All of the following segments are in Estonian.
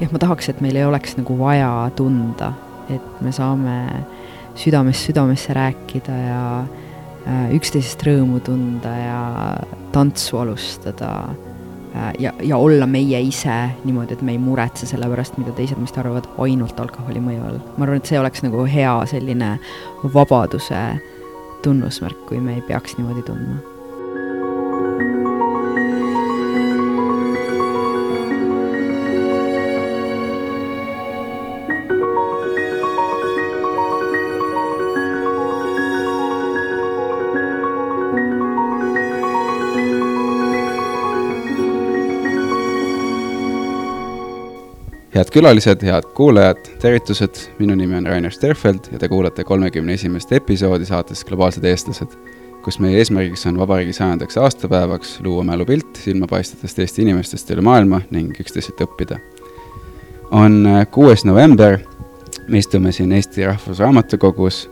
jah, ma tahaks, et meil ei oleks nagu vaja tunda, et me saame südamest südamesse rääkida ja äh, üksteisest rõõmu tunda ja tantsu alustada äh, ja, ja olla meie ise niimoodi, et me ei muretse selle pärast, mida teised meist arvavad ainult alkoholi mõju all. ma arvan, et see oleks nagu hea selline vabaduse tunnusmärk, kui me ei peaks niimoodi tundma head külalised, head kuulajad, tervitused, minu nimi on Rainer Sterfeld ja te kuulate kolmekümne esimest episoodi saatest Globaalsed eestlased, kus meie eesmärgiks on vabariigi sajandaks aastapäevaks luua mälupilt silmapaistvatest Eesti inimestest üle maailma ning üksteiselt õppida. on äh, kuues november, me istume siin Eesti Rahvusraamatukogus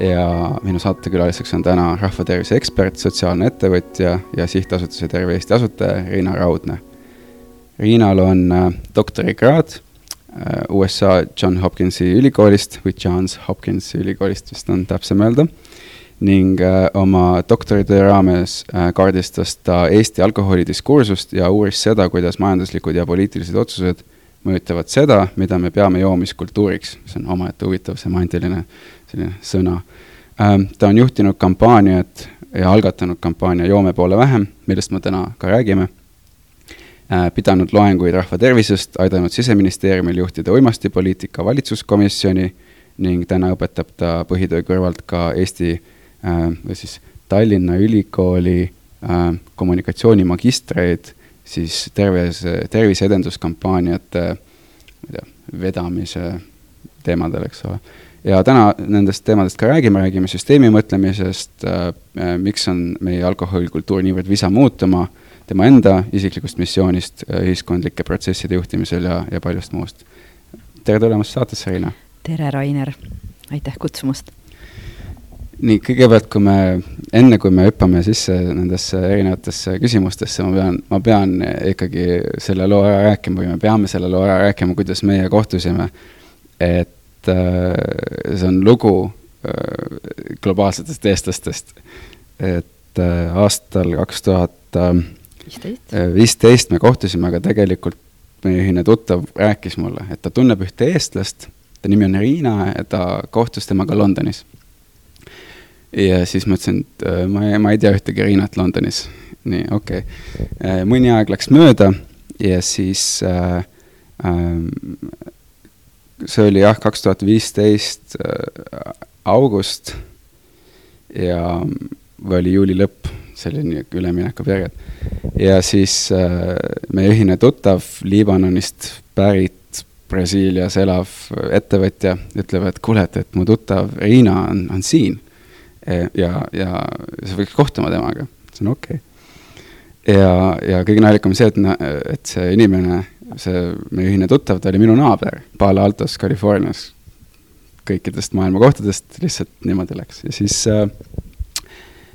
ja minu saatekülaliseks on täna rahvatervise ekspert, sotsiaalne ettevõtja ja sihtasutuse Terve Eesti asutaja Riina Raudne Riinal on äh, doktorikraad äh, USA John Hopkinsi ülikoolist või Johns Hopkinsi ülikoolist vist on täpsem öelda ning äh, oma doktoritöö raames äh, kaardistas ta Eesti alkoholidiskursust ja uuris seda, kuidas majanduslikud ja poliitilised otsused mõjutavad seda, mida me peame joomiskultuuriks, see on omaette huvitav semantiline selline sõna ähm,. ta on juhtinud kampaaniat ja algatanud kampaania Joome poole vähem, millest me täna ka räägime pidanud loenguid rahva tervisest, aidanud Siseministeeriumil juhtida uimastipoliitika valitsuskomisjoni ning täna õpetab ta põhitöö kõrvalt ka Eesti äh, või siis Tallinna Ülikooli äh, kommunikatsioonimagistreid siis terves, terviseedenduskampaaniate tea, vedamise teemadel, eks ole. ja täna nendest teemadest ka räägime, räägime süsteemi mõtlemisest äh,, miks on meie alkoholikultuur niivõrd visa muutuma äh,, tema enda isiklikust missioonist äh, ühiskondlike protsesside juhtimisel ja, ja paljust muust. tere tulemast saatesse, Riina! tere, Rainer! aitäh kutsumast! nii, kõigepealt, kui me, enne kui me hüppame sisse nendesse erinevatesse küsimustesse, ma pean, ma pean ikkagi selle loo ära rääkima või me peame selle loo ära rääkima, kuidas meie kohtusime. et äh, see on lugu äh, globaalsetest eestlastest. et äh, aastal kaks tuhat äh, viisteist. viisteist me kohtusime, aga tegelikult meie ühine tuttav rääkis mulle, et ta tunneb ühte eestlast, ta nimi on Riina ja ta kohtus temaga Londonis. ja siis ma ütlesin, et äh, ma ei, ma ei tea ühtegi Riinat Londonis. nii, okei okay.. Äh, mõni aeg läks mööda ja siis äh, äh, see oli jah, kaks tuhat viisteist äh, august ja, või oli juuli lõpp niisugune üleminekuperiood. ja siis äh, meie ühine tuttav Liibanonist pärit Brasiilias elav ettevõtja ütleb, et kuule, et, et mu tuttav Riina on, on siin. E, ja, ja sa võiks kohtuma temaga. on okei okay. ja, ja kõige naljakam see, et, et see inimene, see meie ühine tuttav, ta oli minu naaber Palo Altos, Californias. kõikidest maailma kohtadest lihtsalt niimoodi läks ja siis äh,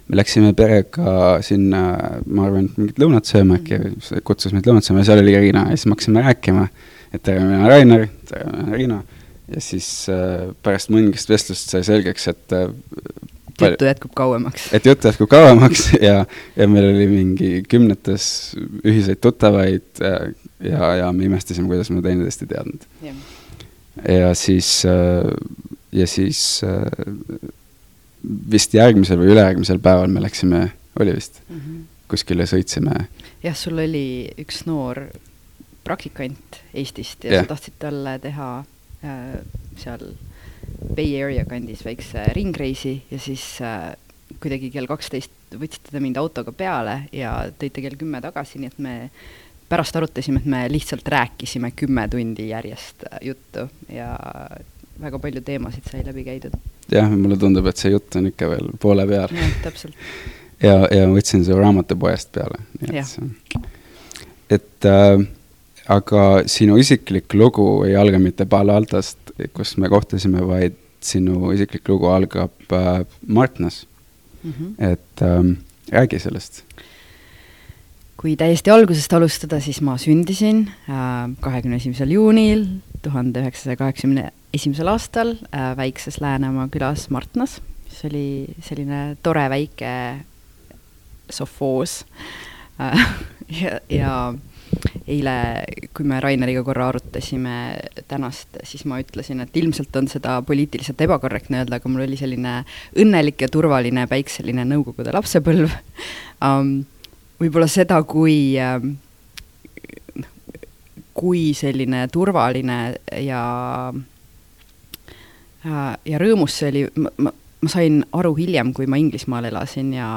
me läksime perega sinna, ma arvan, et mingit lõunat sööma äkki, kutsus meid lõunat sööma ja seal oli Riina ja siis me hakkasime rääkima, et tere, mina olen Rainer, tere, mina olen Riina. ja siis äh, pärast mõningast vestlust sai selgeks, et äh, juttu jätkub kauemaks. et jutt jätkub kauemaks ja, ja meil oli mingi kümnetes ühiseid tuttavaid ja, äh, ja, ja me imestasime, kuidas me teineteist ei teadnud. ja siis äh,, ja siis äh, vist järgmisel või ülejärgmisel päeval me läksime, oli vist mm, -hmm. kuskile sõitsime. jah, sul oli üks noor praktikant Eestist ja, ja. sa tahtsid talle teha äh, seal Bay Area kandis väikse ringreisi ja siis äh, kuidagi kell kaksteist võtsite te mind autoga peale ja tõite kell kümme tagasi, nii et me pärast arutasime, et me lihtsalt rääkisime kümme tundi järjest äh, juttu ja väga palju teemasid sai läbi käidud jah, mulle tundub, et see jutt on ikka veel poole peal. täpselt. ja, ja võtsin su raamatupoest peale, et et äh, aga sinu isiklik lugu ei alga mitte Palo Altost, kus me kohtusime, vaid sinu isiklik lugu algab äh, Martnas mm. -hmm. et ähm, räägi sellest. kui täiesti algusest alustada, siis ma sündisin äh, kahekümne esimesel juunil tuhande üheksasaja kaheksakümne esimesel aastal äh, väikses Läänemaa külas Martnas, mis oli selline tore väike sofoos äh, ja, ja eile, kui me Raineriga korra arutasime tänast, siis ma ütlesin, et ilmselt on seda poliitiliselt ebakorrektne öelda, aga mul oli selline õnnelik ja turvaline päikseline Nõukogude lapsepõlv. Um, võib-olla seda, kui ähm, kui selline turvaline ja ja rõõmus see oli, ma, ma, sain aru hiljem, kui ma Inglismaal elasin ja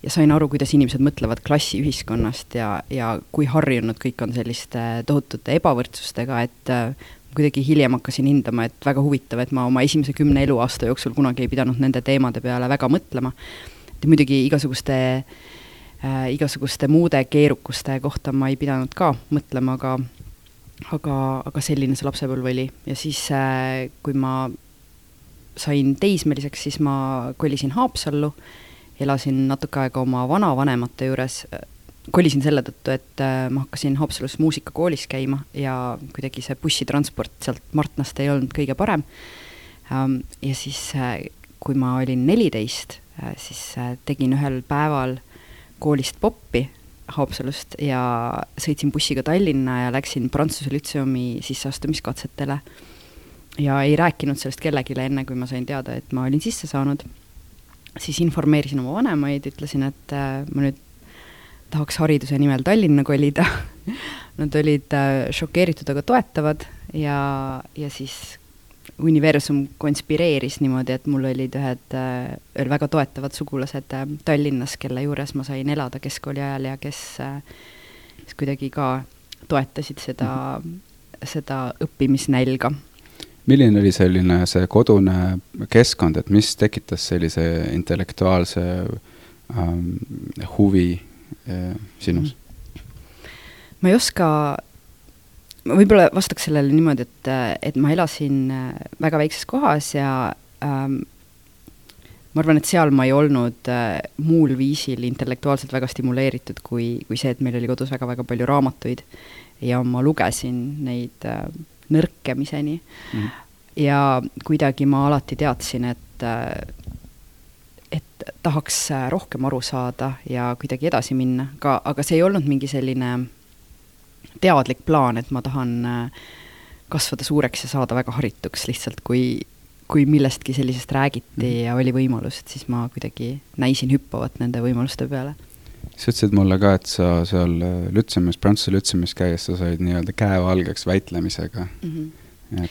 ja sain aru, kuidas inimesed mõtlevad klassiühiskonnast ja, ja kui harjunud kõik on selliste tohutute ebavõrdsustega, et äh, kuidagi hiljem hakkasin hindama, et väga huvitav, et ma oma esimese kümne eluaasta jooksul kunagi ei pidanud nende teemade peale väga mõtlema. et muidugi igasuguste äh, äh, igasuguste muude keerukuste kohta ma ei pidanud ka mõtlema, aga aga, aga selline see lapsepõlv oli ja siis äh,, kui ma sain teismeliseks, siis ma kolisin Haapsallu, elasin natuke aega oma vanavanemate juures, kolisin selle tõttu, et äh, ma hakkasin Haapsalus muusikakoolis käima ja kuidagi see bussitransport sealt Martnast ei olnud kõige parem ähm,. ja siis äh,, kui ma olin neliteist äh,, siis tegin ühel päeval koolist poppi Haapsalust ja sõitsin bussiga Tallinna ja läksin Prantsuse Lütseumi sisseastumiskatsetele. Ja ei rääkinud sellest kellelegi enne, kui ma sain teada, et ma olin sisse saanud. siis informeerisin oma vanemaid, ütlesin, et äh, ma nüüd tahaks hariduse nimel Tallinna kolida Nad olid äh, šokeeritud, aga toetavad ja, ja siis universum konspireeris niimoodi, et mul olid ühed äh, väga toetavad sugulased äh, Tallinnas, kelle juures ma sain elada keskkooli ajal ja kes, äh, kes kuidagi ka toetasid seda mm, -hmm. seda õppimisnälga. Milline oli selline see kodune keskkond, et mis tekitas sellise intellektuaalse ähm, huvi äh, sinus? ma ei oska ma võib-olla vastaks sellele niimoodi, et, et ma elasin äh, väga väikses kohas ja ähm, ma arvan, et seal ma ei olnud äh, muul viisil intellektuaalselt väga stimuleeritud, kui, kui see, et meil oli kodus väga-väga palju raamatuid ja ma lugesin neid äh, nõrkemiseni mm. ja kuidagi ma alati teadsin, et et tahaks rohkem aru saada ja kuidagi edasi minna, aga, aga see ei olnud mingi selline teadlik plaan, et ma tahan äh, kasvada suureks ja saada väga harituks lihtsalt, kui, kui millestki sellisest räägiti mm -hmm. ja oli võimalus, et siis ma kuidagi näisin hüppavat nende võimaluste peale. Sa ütlesid mulle ka, et sa seal äh, Lütsemis, Prantsuse Lütsemis käies sa said nii-öelda käevalgeks väitlemisega mm. -hmm. Et...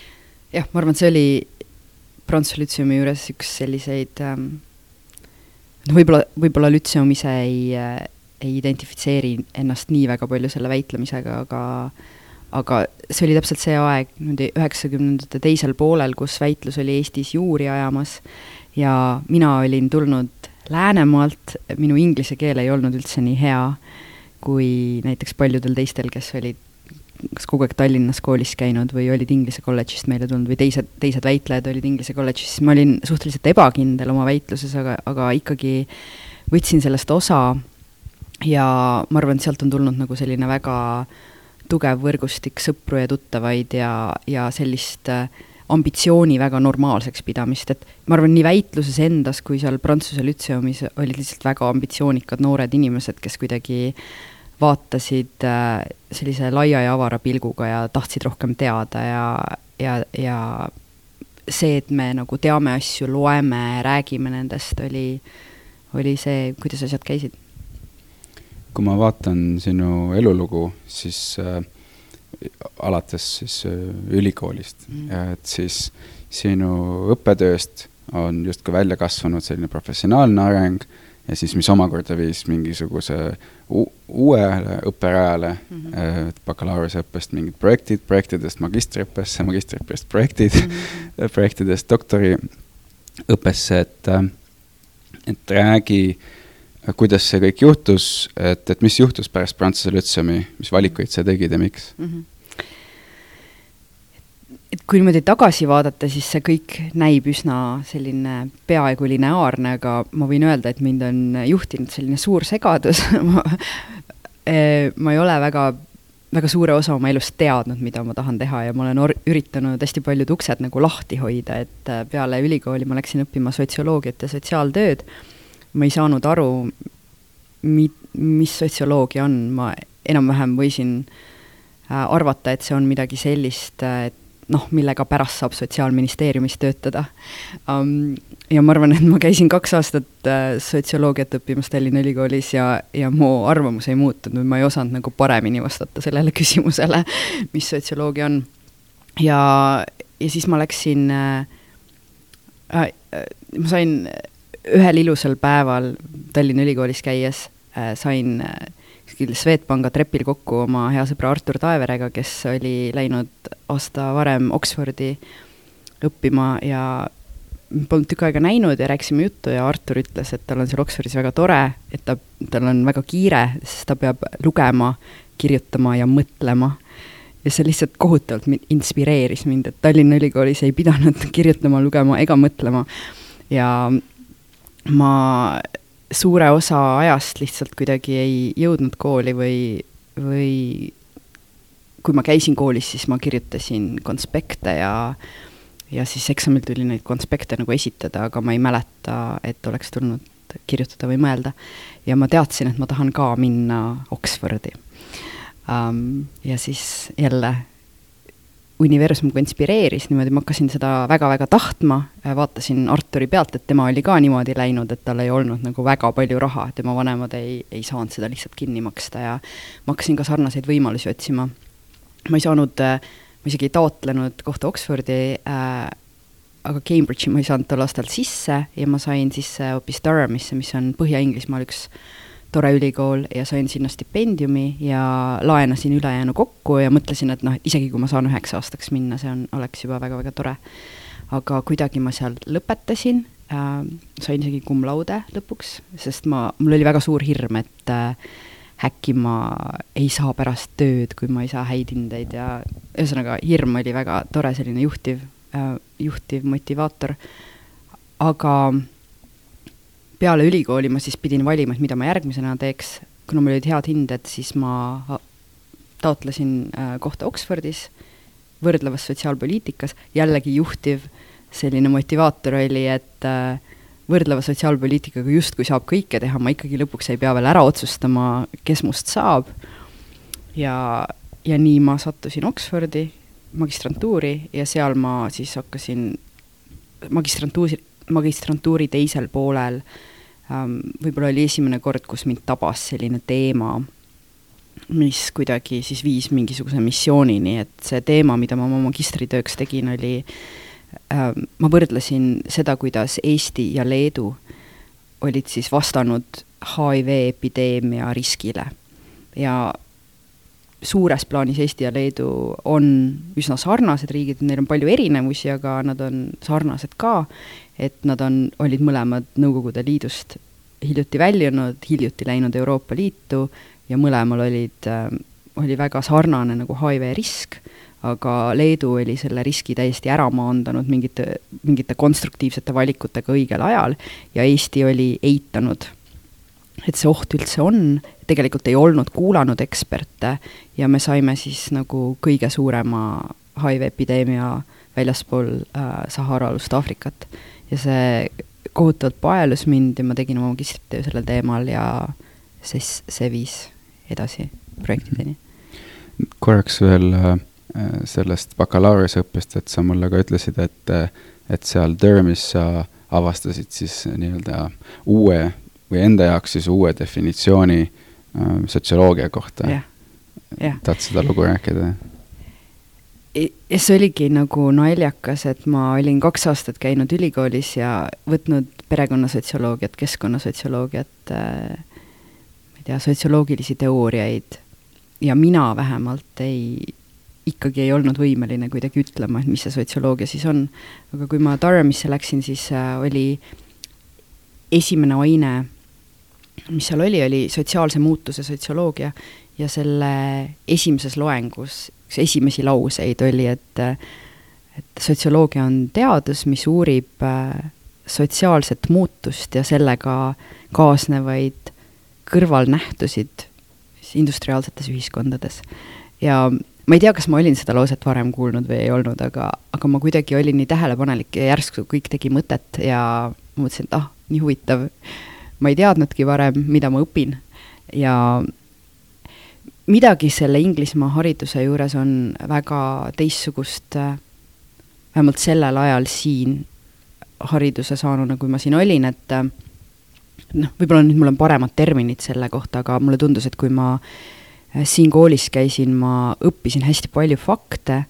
jah, ma arvan, et see oli Prantsuse Lütsemi juures üks selliseid ähm, noh, võib-olla, võib-olla Lütseum ise ei äh, ei identifitseeri ennast nii väga palju selle väitlemisega, aga aga see oli täpselt see aeg niimoodi üheksakümnendate teisel poolel, kus väitlus oli Eestis juuri ajamas ja mina olin tulnud Läänemaalt, minu inglise keel ei olnud üldse nii hea kui näiteks paljudel teistel, kes olid kas kogu aeg Tallinnas koolis käinud või olid Inglise kolledžist meile tulnud või teised, teised väitlejad olid Inglise kolledžis, siis ma olin suhteliselt ebakindel oma väitluses, aga, aga ikkagi võtsin sellest osa ja ma arvan, et sealt on tulnud nagu selline väga tugev võrgustik sõpru ja tuttavaid ja, ja sellist äh, ambitsiooni väga normaalseks pidamist, et ma arvan, nii väitluses endas kui seal Prantsuse lütseumis olid lihtsalt väga ambitsioonikad noored inimesed, kes kuidagi vaatasid äh, sellise laia ja avara pilguga ja tahtsid rohkem teada ja, ja, ja see, et me nagu teame asju, loeme, räägime nendest, oli, oli see, kuidas asjad käisid. Kui ma vaatan sinu elulugu, siis äh, alates siis äh, ülikoolist mm., et siis sinu õppetööst on justkui välja kasvanud selline professionaalne areng ja siis, mis omakorda viis mingisuguse uuele õpperajale mm, -hmm. et bakalaureuseõppest mingid projektid, projektidest magistriõppesse, magistriõppest projektid mm, -hmm. projektidest doktoriõppesse, et, äh, et räägi äh, kuidas see kõik juhtus, et, et mis juhtus pärast Prantsuse Lütseumi, mis valikuid sa tegid ja miks mm? -hmm. et kui niimoodi tagasi vaadata, siis see kõik näib üsna selline peaaegu lineaarne, aga ma võin öelda, et mind on juhtinud selline suur segadus eh, ma ei ole väga, väga suure osa oma elust teadnud, mida ma tahan teha ja ma olen or-, üritanud hästi paljud uksed nagu lahti hoida, et eh, peale ülikooli ma läksin õppima sotsioloogiat ja sotsiaaltööd. Ma ei saanud aru, mi-, mis sotsioloogia on, ma enam-vähem võisin äh, arvata, et see on midagi sellist, et noh, millega pärast saab Sotsiaalministeeriumis töötada. Ja ma arvan, et ma käisin kaks aastat äh, sotsioloogiat õppimas Tallinna Ülikoolis ja, ja mu arvamus ei muutunud, ma ei osanud nagu paremini vastata sellele küsimusele, mis sotsioloogia on. ja, ja siis ma läksin äh,, äh, ma sain ühel ilusal päeval Tallinna Ülikoolis käies äh,, sain äh, kuskil Swedbanka trepil kokku oma hea sõbra Artur Taeverega, kes oli läinud aasta varem Oxfordi õppima ja polnud tükk aega näinud ja rääkisime juttu ja Artur ütles, et tal on seal Oxfordis väga tore, et ta, tal on väga kiire, sest ta peab lugema, kirjutama ja mõtlema. ja see lihtsalt kohutavalt inspireeris mind, et Tallinna Ülikoolis ei pidanud kirjutama, lugema ega mõtlema. ja ma suure osa ajast lihtsalt kuidagi ei jõudnud kooli või, või kui ma käisin koolis, siis ma kirjutasin konspekte ja ja siis eksamil tuli neid konspekte nagu esitada, aga ma ei mäleta, et oleks tulnud kirjutada või mõelda. ja ma teadsin, et ma tahan ka minna Oxfordi um,. ja siis jälle universum ka inspireeris, niimoodi ma hakkasin seda väga-väga tahtma, vaatasin Arturi pealt, et tema oli ka niimoodi läinud, et tal ei olnud nagu väga palju raha, tema vanemad ei, ei saanud seda lihtsalt kinni maksta ja ma hakkasin ka sarnaseid võimalusi otsima. ma ei saanud, ma isegi ei taotlenud kohta Oxfordi äh,, aga Cambridge'i ma ei saanud tol aastal sisse ja ma sain sisse hoopis Durhamisse, mis on Põhja-Inglismaal üks äh, tore ülikool ja sain sinna stipendiumi ja laenasin ülejäänu kokku ja mõtlesin, et noh, isegi kui ma saan üheks aastaks minna, see on, oleks juba väga-väga tore. aga kuidagi ma seal lõpetasin äh,, sain isegi cum laude lõpuks, sest ma, mul oli väga suur hirm, et äh, äkki ma ei saa pärast tööd, kui ma ei saa häid hindeid ja ühesõnaga, hirm oli väga tore selline juhtiv äh,, juhtiv motivaator, aga peale ülikooli ma siis pidin valima, et mida ma järgmisena teeks, kuna mul olid head hinded, siis ma taotlesin äh, kohta Oxfordis, võrdlevas sotsiaalpoliitikas, jällegi juhtiv selline motivaator oli, et äh, võrdleva sotsiaalpoliitikaga justkui saab kõike teha, ma ikkagi lõpuks ei pea veel ära otsustama, kes must saab. ja, ja nii ma sattusin Oxfordi magistrantuuri ja seal ma siis hakkasin magistrantuuri, magistrantuuri teisel poolel ähm, võib-olla oli esimene kord, kus mind tabas selline teema, mis kuidagi siis viis mingisuguse missioonini, et see teema, mida ma oma magistritööks tegin, oli ähm, ma võrdlesin seda, kuidas Eesti ja Leedu olid siis vastanud HIV epideemia riskile. Ja suures plaanis Eesti ja Leedu on üsna sarnased riigid, neil on palju erinevusi, aga nad on sarnased ka et nad on, olid mõlemad Nõukogude Liidust hiljuti väljunud, hiljuti läinud Euroopa Liitu ja mõlemal olid äh,, oli väga sarnane nagu HIV risk, aga Leedu oli selle riski täiesti ära maandanud mingite, mingite konstruktiivsete valikutega õigel ajal ja Eesti oli eitanud, et see oht üldse on, tegelikult ei olnud kuulanud eksperte ja me saime siis nagu kõige suurema HIV epideemia väljaspool äh, Sahara-alust Aafrikat ja see kohutavalt paelus mind ja ma tegin oma magistritöö sellel teemal ja siis see viis edasi projektideni. korraks veel äh, sellest bakalaureuseõppest, et sa mulle ka ütlesid, et, et seal Durhamis sa avastasid siis nii-öelda uue või enda jaoks siis uue definitsiooni äh, sotsioloogia kohta. tahad seda lugu rääkida? Ja see oligi nagu naljakas, et ma olin kaks aastat käinud ülikoolis ja võtnud perekonnasotsioloogiat, keskkonnasotsioloogiat äh,, ma ei tea, sotsioloogilisi teooriaid ja mina vähemalt ei, ikkagi ei olnud võimeline kuidagi ütlema, et mis see sotsioloogia siis on. aga kui ma Durhamisse läksin, siis äh, oli esimene aine, mis seal oli, oli sotsiaalse muutuse sotsioloogia ja selle esimeses loengus üks esimesi lauseid oli, et et sotsioloogia on teadus, mis uurib äh, sotsiaalset muutust ja sellega kaasnevaid kõrvalnähtusid industriaalsetes ühiskondades. ja ma ei tea, kas ma olin seda lauset varem kuulnud või ei olnud, aga, aga ma kuidagi olin nii tähelepanelik ja järsku kõik tegi mõtet ja mõtlesin, et ah, nii huvitav. ma ei teadnudki varem, mida ma õpin ja midagi selle Inglismaa hariduse juures on väga teistsugust, vähemalt sellel ajal siin hariduse saanuna, kui ma siin olin, et noh, võib-olla nüüd mul on paremad terminid selle kohta, aga mulle tundus, et kui ma siin koolis käisin, ma õppisin hästi palju fakte,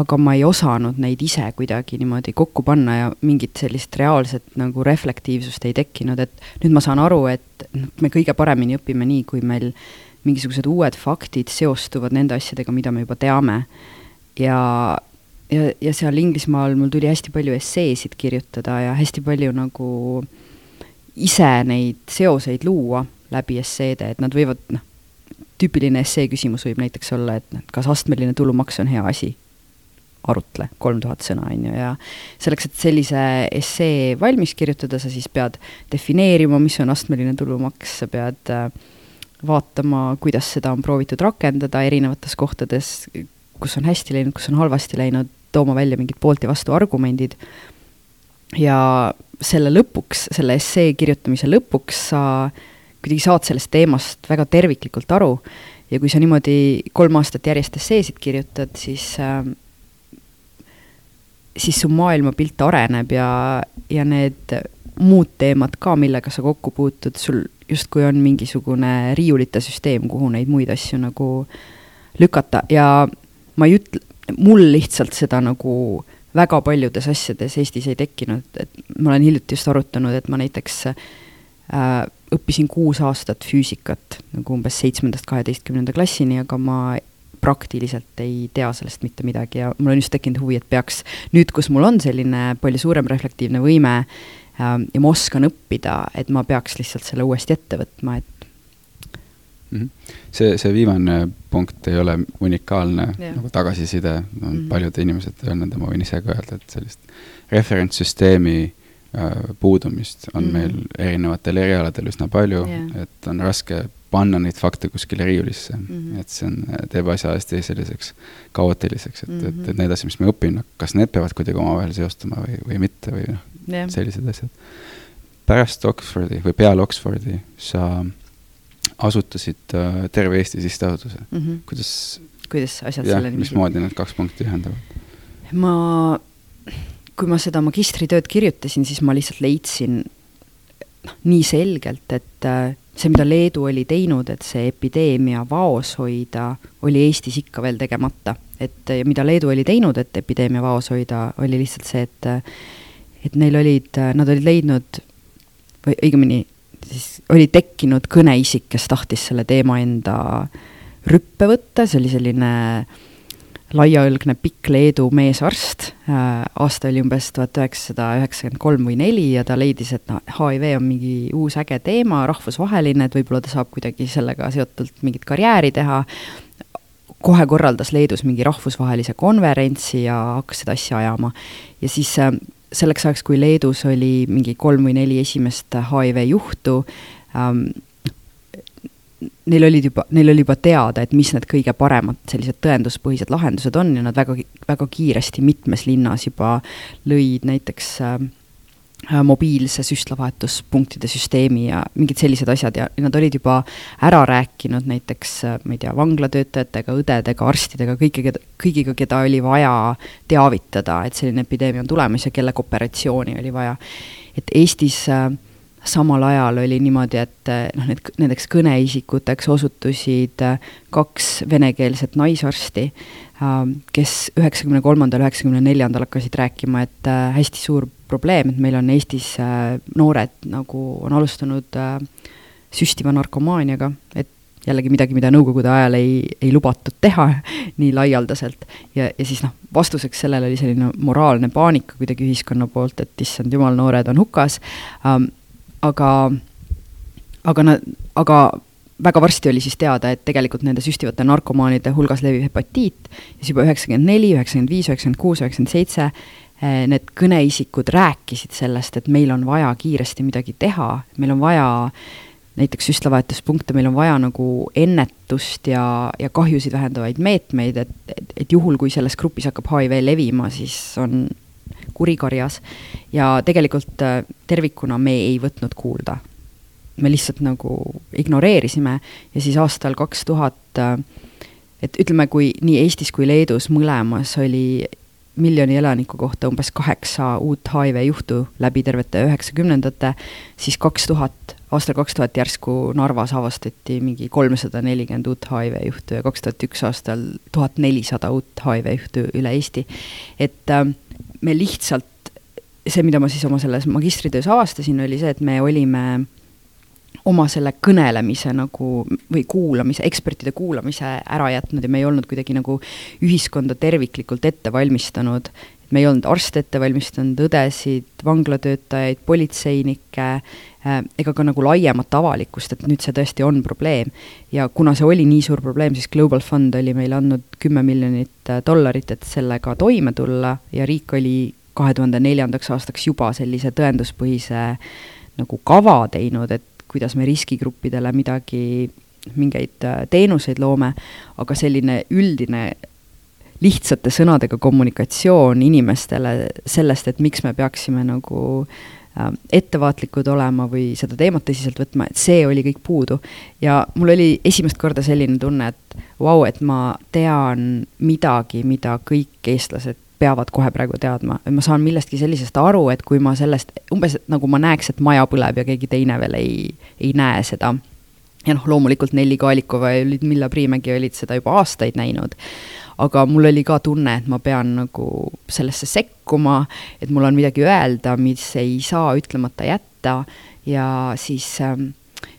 aga ma ei osanud neid ise kuidagi niimoodi kokku panna ja mingit sellist reaalset nagu reflektiivsust ei tekkinud, et nüüd ma saan aru, et noh, me kõige paremini õpime nii, kui meil mingisugused uued faktid seostuvad nende asjadega, mida me juba teame. ja, ja, ja seal Inglismaal mul tuli hästi palju esseesid kirjutada ja hästi palju nagu ise neid seoseid luua läbi esseede, et nad võivad, noh, tüüpiline essee küsimus võib näiteks olla, et noh, kas astmeline tulumaks on hea asi arutle, kolm tuhat sõna, on ju, ja selleks, et sellise essee valmis kirjutada, sa siis pead defineerima, mis on astmeline tulumaks, sa pead äh, vaatama, kuidas seda on proovitud rakendada erinevates kohtades, kus on hästi läinud, kus on halvasti läinud, tooma välja mingid poolt ja vastu argumendid, ja selle lõpuks, selle essee kirjutamise lõpuks sa kuidagi saad sellest teemast väga terviklikult aru. Ja kui sa niimoodi kolm aastat järjest esseesid kirjutad, siis äh, siis su maailmapilt areneb ja, ja need muud teemad ka, millega sa kokku puutud, sul justkui on mingisugune riiulite süsteem, kuhu neid muid asju nagu lükata. Ja ma ei ütle, mul lihtsalt seda nagu väga paljudes asjades Eestis ei tekkinud, et ma olen hiljuti just arutanud, et ma näiteks äh, õppisin kuus aastat füüsikat nagu umbes seitsmendast kaheteistkümnenda klassini, aga ma praktiliselt ei tea sellest mitte midagi. Ja mul on just tekkinud huvi, et peaks nüüd, kus mul on selline palju suurem reflektiivne võime ähm, ja ma oskan õppida, et ma peaks lihtsalt selle uuesti ette võtma, et. -hmm. see, see viimane punkt ei ole unikaalne yeah. nagu tagasiside, no mm -hmm. paljud inimesed öelnud ja ma võin ise ka öelda, et sellist referentssüsteemi äh, puudumist on mm -hmm. meil erinevatel erialadel üsna palju yeah., et on raske panna neid fakte kuskile riiulisse mm, -hmm. et see on, teeb asja hästi selliseks kaootiliseks, et mm, -hmm. et, et need asjad, mis me õpime, kas need peavad kuidagi omavahel seostuma või, või mitte või noh yeah., sellised asjad. pärast Oxfordi või peale Oxfordi sa asutasid uh, Terve Eesti Sihtasutuse mm. -hmm. kuidas kuidas asjad jah, selleni mismoodi need kaks punkti ühendavad? ma, kui ma seda magistritööd kirjutasin, siis ma lihtsalt leidsin noh, nii selgelt, et äh, see, mida Leedu oli teinud, et see epideemia vaos hoida, oli Eestis ikka veel tegemata. et ja mida Leedu oli teinud, et epideemia vaos hoida, oli lihtsalt see, et et neil olid, nad olid leidnud või õigemini siis oli tekkinud kõneisik, kes tahtis selle teema enda rüppe võtta, see oli selline äh, laiaõlgne pikk Leedu meesarst, äh, aasta oli umbes tuhat üheksasada üheksakümmend kolm või neli ja ta leidis, et noh, HIV on mingi uus äge teema, rahvusvaheline, et võib-olla ta saab kuidagi sellega seotult mingit karjääri teha, kohe korraldas Leedus mingi rahvusvahelise konverentsi ja hakkas seda asja ajama. ja siis äh, selleks ajaks, kui Leedus oli mingi kolm või neli esimest HIV juhtu ähm,, neil olid juba, neil oli juba teada, et mis need kõige paremad sellised tõenduspõhised lahendused on ja nad väga, väga kiiresti mitmes linnas juba lõid näiteks äh, mobiilse süstlavahetuspunktide süsteemi ja mingid sellised asjad ja nad olid juba ära rääkinud näiteks, äh, ma ei tea, vanglatöötajatega, õdedega, arstidega, kõigiga, kõigiga, keda oli vaja teavitada, et selline epideemia on tulemas ja kellega operatsiooni oli vaja. et Eestis äh, samal ajal oli niimoodi, et noh, need, nendeks kõneisikuteks osutusid kaks venekeelset naisarsti, kes üheksakümne kolmandal, üheksakümne neljandal hakkasid rääkima, et hästi suur probleem, et meil on Eestis noored nagu on alustanud süstiva narkomaaniaga, et jällegi midagi, mida nõukogude ajal ei, ei lubatud teha nii laialdaselt. ja, ja siis noh, vastuseks sellele oli selline moraalne paanika kuidagi ühiskonna poolt, et issand jumal, noored on hukas ähm, aga, aga nad, aga väga varsti oli siis teada, et tegelikult nende süstivate narkomaanide hulgas levib hepatiit, siis juba üheksakümmend neli, üheksakümmend viis, üheksakümmend kuus, üheksakümmend seitse need kõneisikud rääkisid sellest, et meil on vaja kiiresti midagi teha, meil on vaja näiteks süstlavahetuspunkte, meil on vaja nagu ennetust ja, ja kahjusid vähendavaid meetmeid, et, et, et juhul, kui selles grupis hakkab HIV levima, siis on kuri karjas. ja tegelikult äh, tervikuna me ei võtnud kuulda. me lihtsalt nagu ignoreerisime ja siis aastal kaks tuhat, äh, et ütleme, kui nii Eestis kui Leedus mõlemas oli miljoni elaniku kohta umbes kaheksa uut HIV juhtu läbi tervete üheksakümnendate, siis kaks tuhat, aastal kaks tuhat järsku Narvas avastati mingi kolmsada nelikümmend uut HIV juhtu ja kaks tuhat üks aastal tuhat nelisada uut HIV juhtu üle Eesti. et äh, me lihtsalt, see, mida ma siis oma selles magistritöös avastasin, oli see, et me olime oma selle kõnelemise nagu või kuulamise, ekspertide kuulamise ära jätnud ja me ei olnud kuidagi nagu ühiskonda terviklikult ette valmistanud. me ei olnud arste ette valmistanud, õdesid, vanglatöötajaid, politseinikke äh, ega ka nagu laiemat avalikkust, et nüüd see tõesti on probleem. ja kuna see oli nii suur probleem, siis Global Fund oli meile andnud kümme miljonit äh, dollarit, et sellega toime tulla ja riik oli kahe tuhande neljandaks aastaks juba sellise tõenduspõhise nagu kava teinud, et kuidas me riskigruppidele midagi, mingeid äh, teenuseid loome, aga selline üldine lihtsate sõnadega kommunikatsioon inimestele sellest, et miks me peaksime nagu äh, ettevaatlikud olema või seda teemat tõsiselt võtma, et see oli kõik puudu. ja mul oli esimest korda selline tunne, et vau wow,, et ma tean midagi, mida kõik eestlased peavad kohe praegu teadma, et ma saan millestki sellisest aru, et kui ma sellest, umbes nagu ma näeks, et maja põleb ja keegi teine veel ei, ei näe seda. ja noh, loomulikult Nelli Kaalikova ja Ludmilla Priimägi olid seda juba aastaid näinud. aga mul oli ka tunne, et ma pean nagu sellesse sekkuma, et mul on midagi öelda, mis ei saa ütlemata jätta ja siis ähm,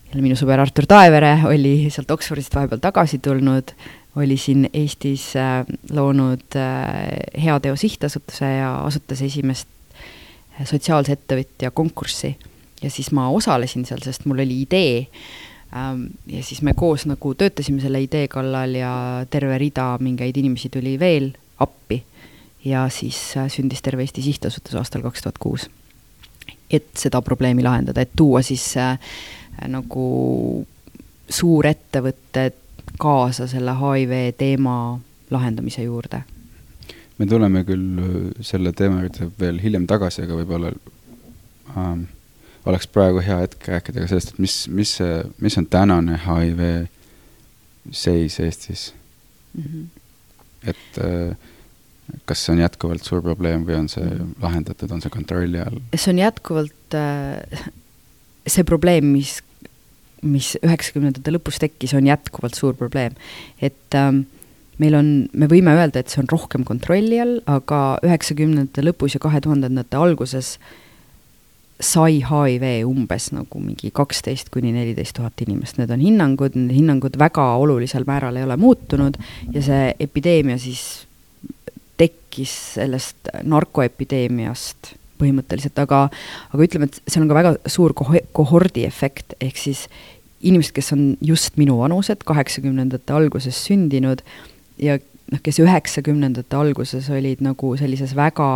jälle minu sõber Artur Taevere oli sealt Oxfordist vahepeal tagasi tulnud oli siin Eestis äh, loonud äh, Heateo Sihtasutuse ja asutas esimest äh, sotsiaalse ettevõtja konkurssi. ja siis ma osalesin seal, sest mul oli idee. Ähm, ja siis me koos nagu töötasime selle idee kallal ja terve rida mingeid inimesi tuli veel appi. ja siis sündis Terve Eesti Sihtasutus aastal kaks tuhat kuus. et seda probleemi lahendada, et tuua siis äh, nagu suurettevõtted kaasa selle HIV teema lahendamise juurde? me tuleme küll äh, selle teema juurde veel hiljem tagasi, aga võib-olla ähm, oleks praegu hea hetk rääkida ka sellest, et mis, mis mis on tänane HIV seis Eestis mm. -hmm. et äh, kas see on jätkuvalt suur probleem või on see lahendatud, on see kontrolli all? see on jätkuvalt äh, see probleem, mis mis üheksakümnendate lõpus tekkis, on jätkuvalt suur probleem. et ähm, meil on, me võime öelda, et see on rohkem kontrolli all, aga üheksakümnendate lõpus ja kahe tuhandendate alguses sai HIV umbes nagu mingi kaksteist kuni neliteist tuhat inimest, need on hinnangud, need hinnangud väga olulisel määral ei ole muutunud ja see epideemia siis tekkis sellest narkoepideemiast põhimõtteliselt, aga, aga ütleme, et seal on ka väga suur kohordi efekt, ehk siis inimesed, kes on just minu vanused, kaheksakümnendate alguses sündinud ja noh, kes üheksakümnendate alguses olid nagu sellises väga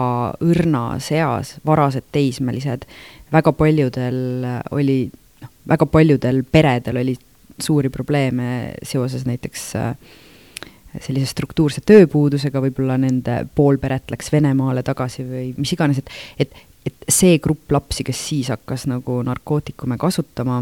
õrnas eas, varased teismelised, väga paljudel oli, noh, väga paljudel peredel oli suuri probleeme seoses näiteks äh, sellise struktuurse tööpuudusega, võib-olla nende pool peret läks Venemaale tagasi või mis iganes, et, et, et see grupp lapsi, kes siis hakkas nagu narkootikume kasutama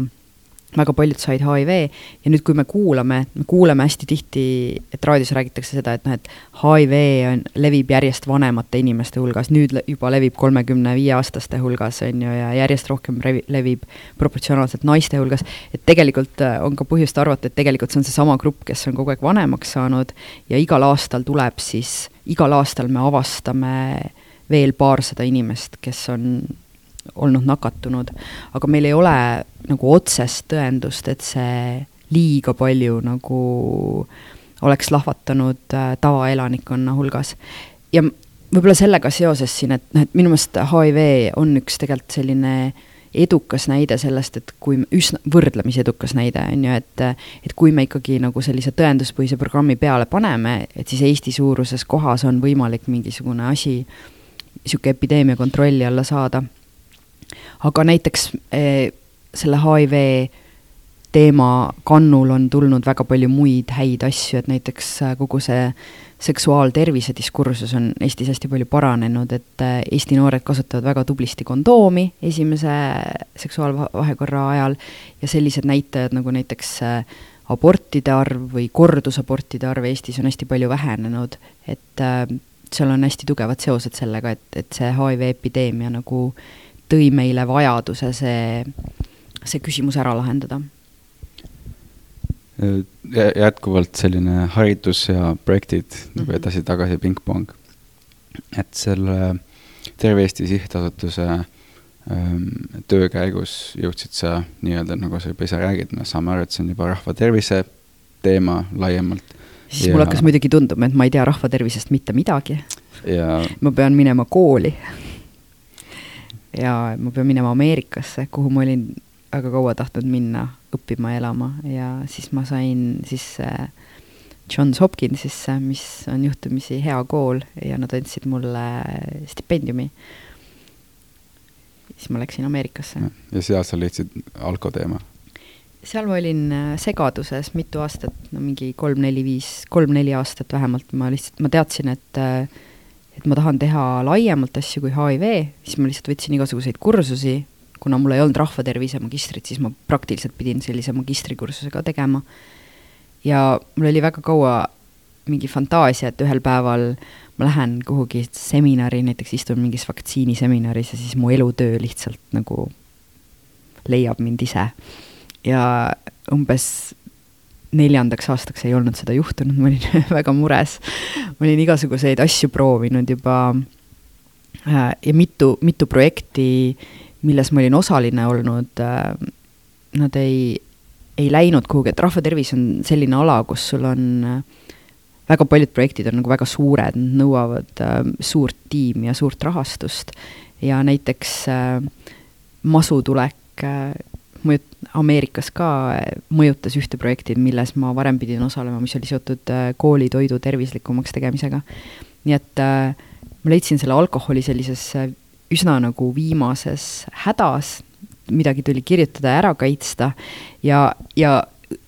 väga paljud said HIV ja nüüd, kui me kuulame, me kuuleme hästi tihti, et raadios räägitakse seda, et noh, et HIV on, levib järjest vanemate inimeste hulgas, nüüd juba levib kolmekümne viie aastaste hulgas, on ju, ja järjest rohkem revi, levib proportsionaalselt naiste hulgas, et tegelikult äh, on ka põhjust arvata, et tegelikult see on seesama grupp, kes on kogu aeg vanemaks saanud ja igal aastal tuleb siis, igal aastal me avastame veel paarsada inimest, kes on olnud nakatunud, aga meil ei ole nagu otsest tõendust, et see liiga palju nagu oleks lahvatanud äh, tavaelanikkonna hulgas. ja võib-olla sellega seoses siin, et noh, et minu meelest HIV on üks tegelikult selline edukas näide sellest, et kui üsna, võrdlemisi edukas näide on ju, et et kui me ikkagi nagu sellise tõenduspõhise programmi peale paneme, et siis Eesti suuruses kohas on võimalik mingisugune asi, niisugune epideemia kontrolli alla saada aga näiteks eh, selle HIV teema kannul on tulnud väga palju muid häid asju, et näiteks äh, kogu see seksuaaltervise diskursus on Eestis hästi palju paranenud, et äh, Eesti noored kasutavad väga tublisti kondoomi esimese seksuaalvahekorra ajal ja sellised näitajad nagu näiteks äh, abortide arv või kordusabortide arv Eestis on hästi palju vähenenud, et seal on hästi tugevad seosed sellega, et, et see HIV epideemia nagu tõi meile vajaduse see, see küsimus ära lahendada jätkuvalt selline haridus ja projektid mm -hmm. nagu edasi-tagasi pingpong. et selle Terve Eesti Sihtasutuse ähm, töö käigus jõudsid sa nii-öelda, nagu sa juba ise räägid, me saame aru, et see on juba rahva tervise teema laiemalt. siis ja... mul hakkas muidugi tunduma, et ma ei tea rahva tervisest mitte midagi ja.... ma pean minema kooli. Ja ma pean minema Ameerikasse, kuhu ma olin väga kaua tahtnud minna õppima elama ja siis ma sain siis Johns Hopkinsisse, mis on juhtumisi hea kool ja nad andsid mulle stipendiumi. siis ma läksin Ameerikasse. ja seal sa leidsid alko teema? seal ma olin äh, segaduses mitu aastat, no mingi kolm-neli-viis, kolm-neli aastat vähemalt, ma lihtsalt, ma teadsin, et äh, et ma tahan teha laiemalt asju kui HIV, siis ma lihtsalt võtsin igasuguseid kursusi, kuna mul ei olnud rahvatervise magistrit, siis ma praktiliselt pidin sellise magistrikursuse ka tegema. ja mul oli väga kaua mingi fantaasia, et ühel päeval ma lähen kuhugi seminari, näiteks istun mingis vaktsiiniseminaris ja siis mu elutöö lihtsalt nagu leiab mind ise. ja umbes neljandaks aastaks ei olnud seda juhtunud, ma olin väga mures. ma olin igasuguseid asju proovinud juba äh, ja mitu, mitu projekti milles ma olin osaline olnud, äh, nad ei, ei läinud kuhugi, et rahvatervis on selline ala, kus sul on äh, väga paljud projektid on nagu väga suured, nad nõuavad äh, suurt tiimi ja suurt rahastust ja näiteks äh, masutulek äh, mõjut-, Ameerikas ka mõjutas ühte projekti, milles ma varem pidin osalema, mis oli seotud äh, koolitoidu tervislikumaks tegemisega. nii et äh, ma leidsin selle alkoholi sellises üsna nagu viimases hädas, midagi tuli kirjutada ära kaitsta ja, ja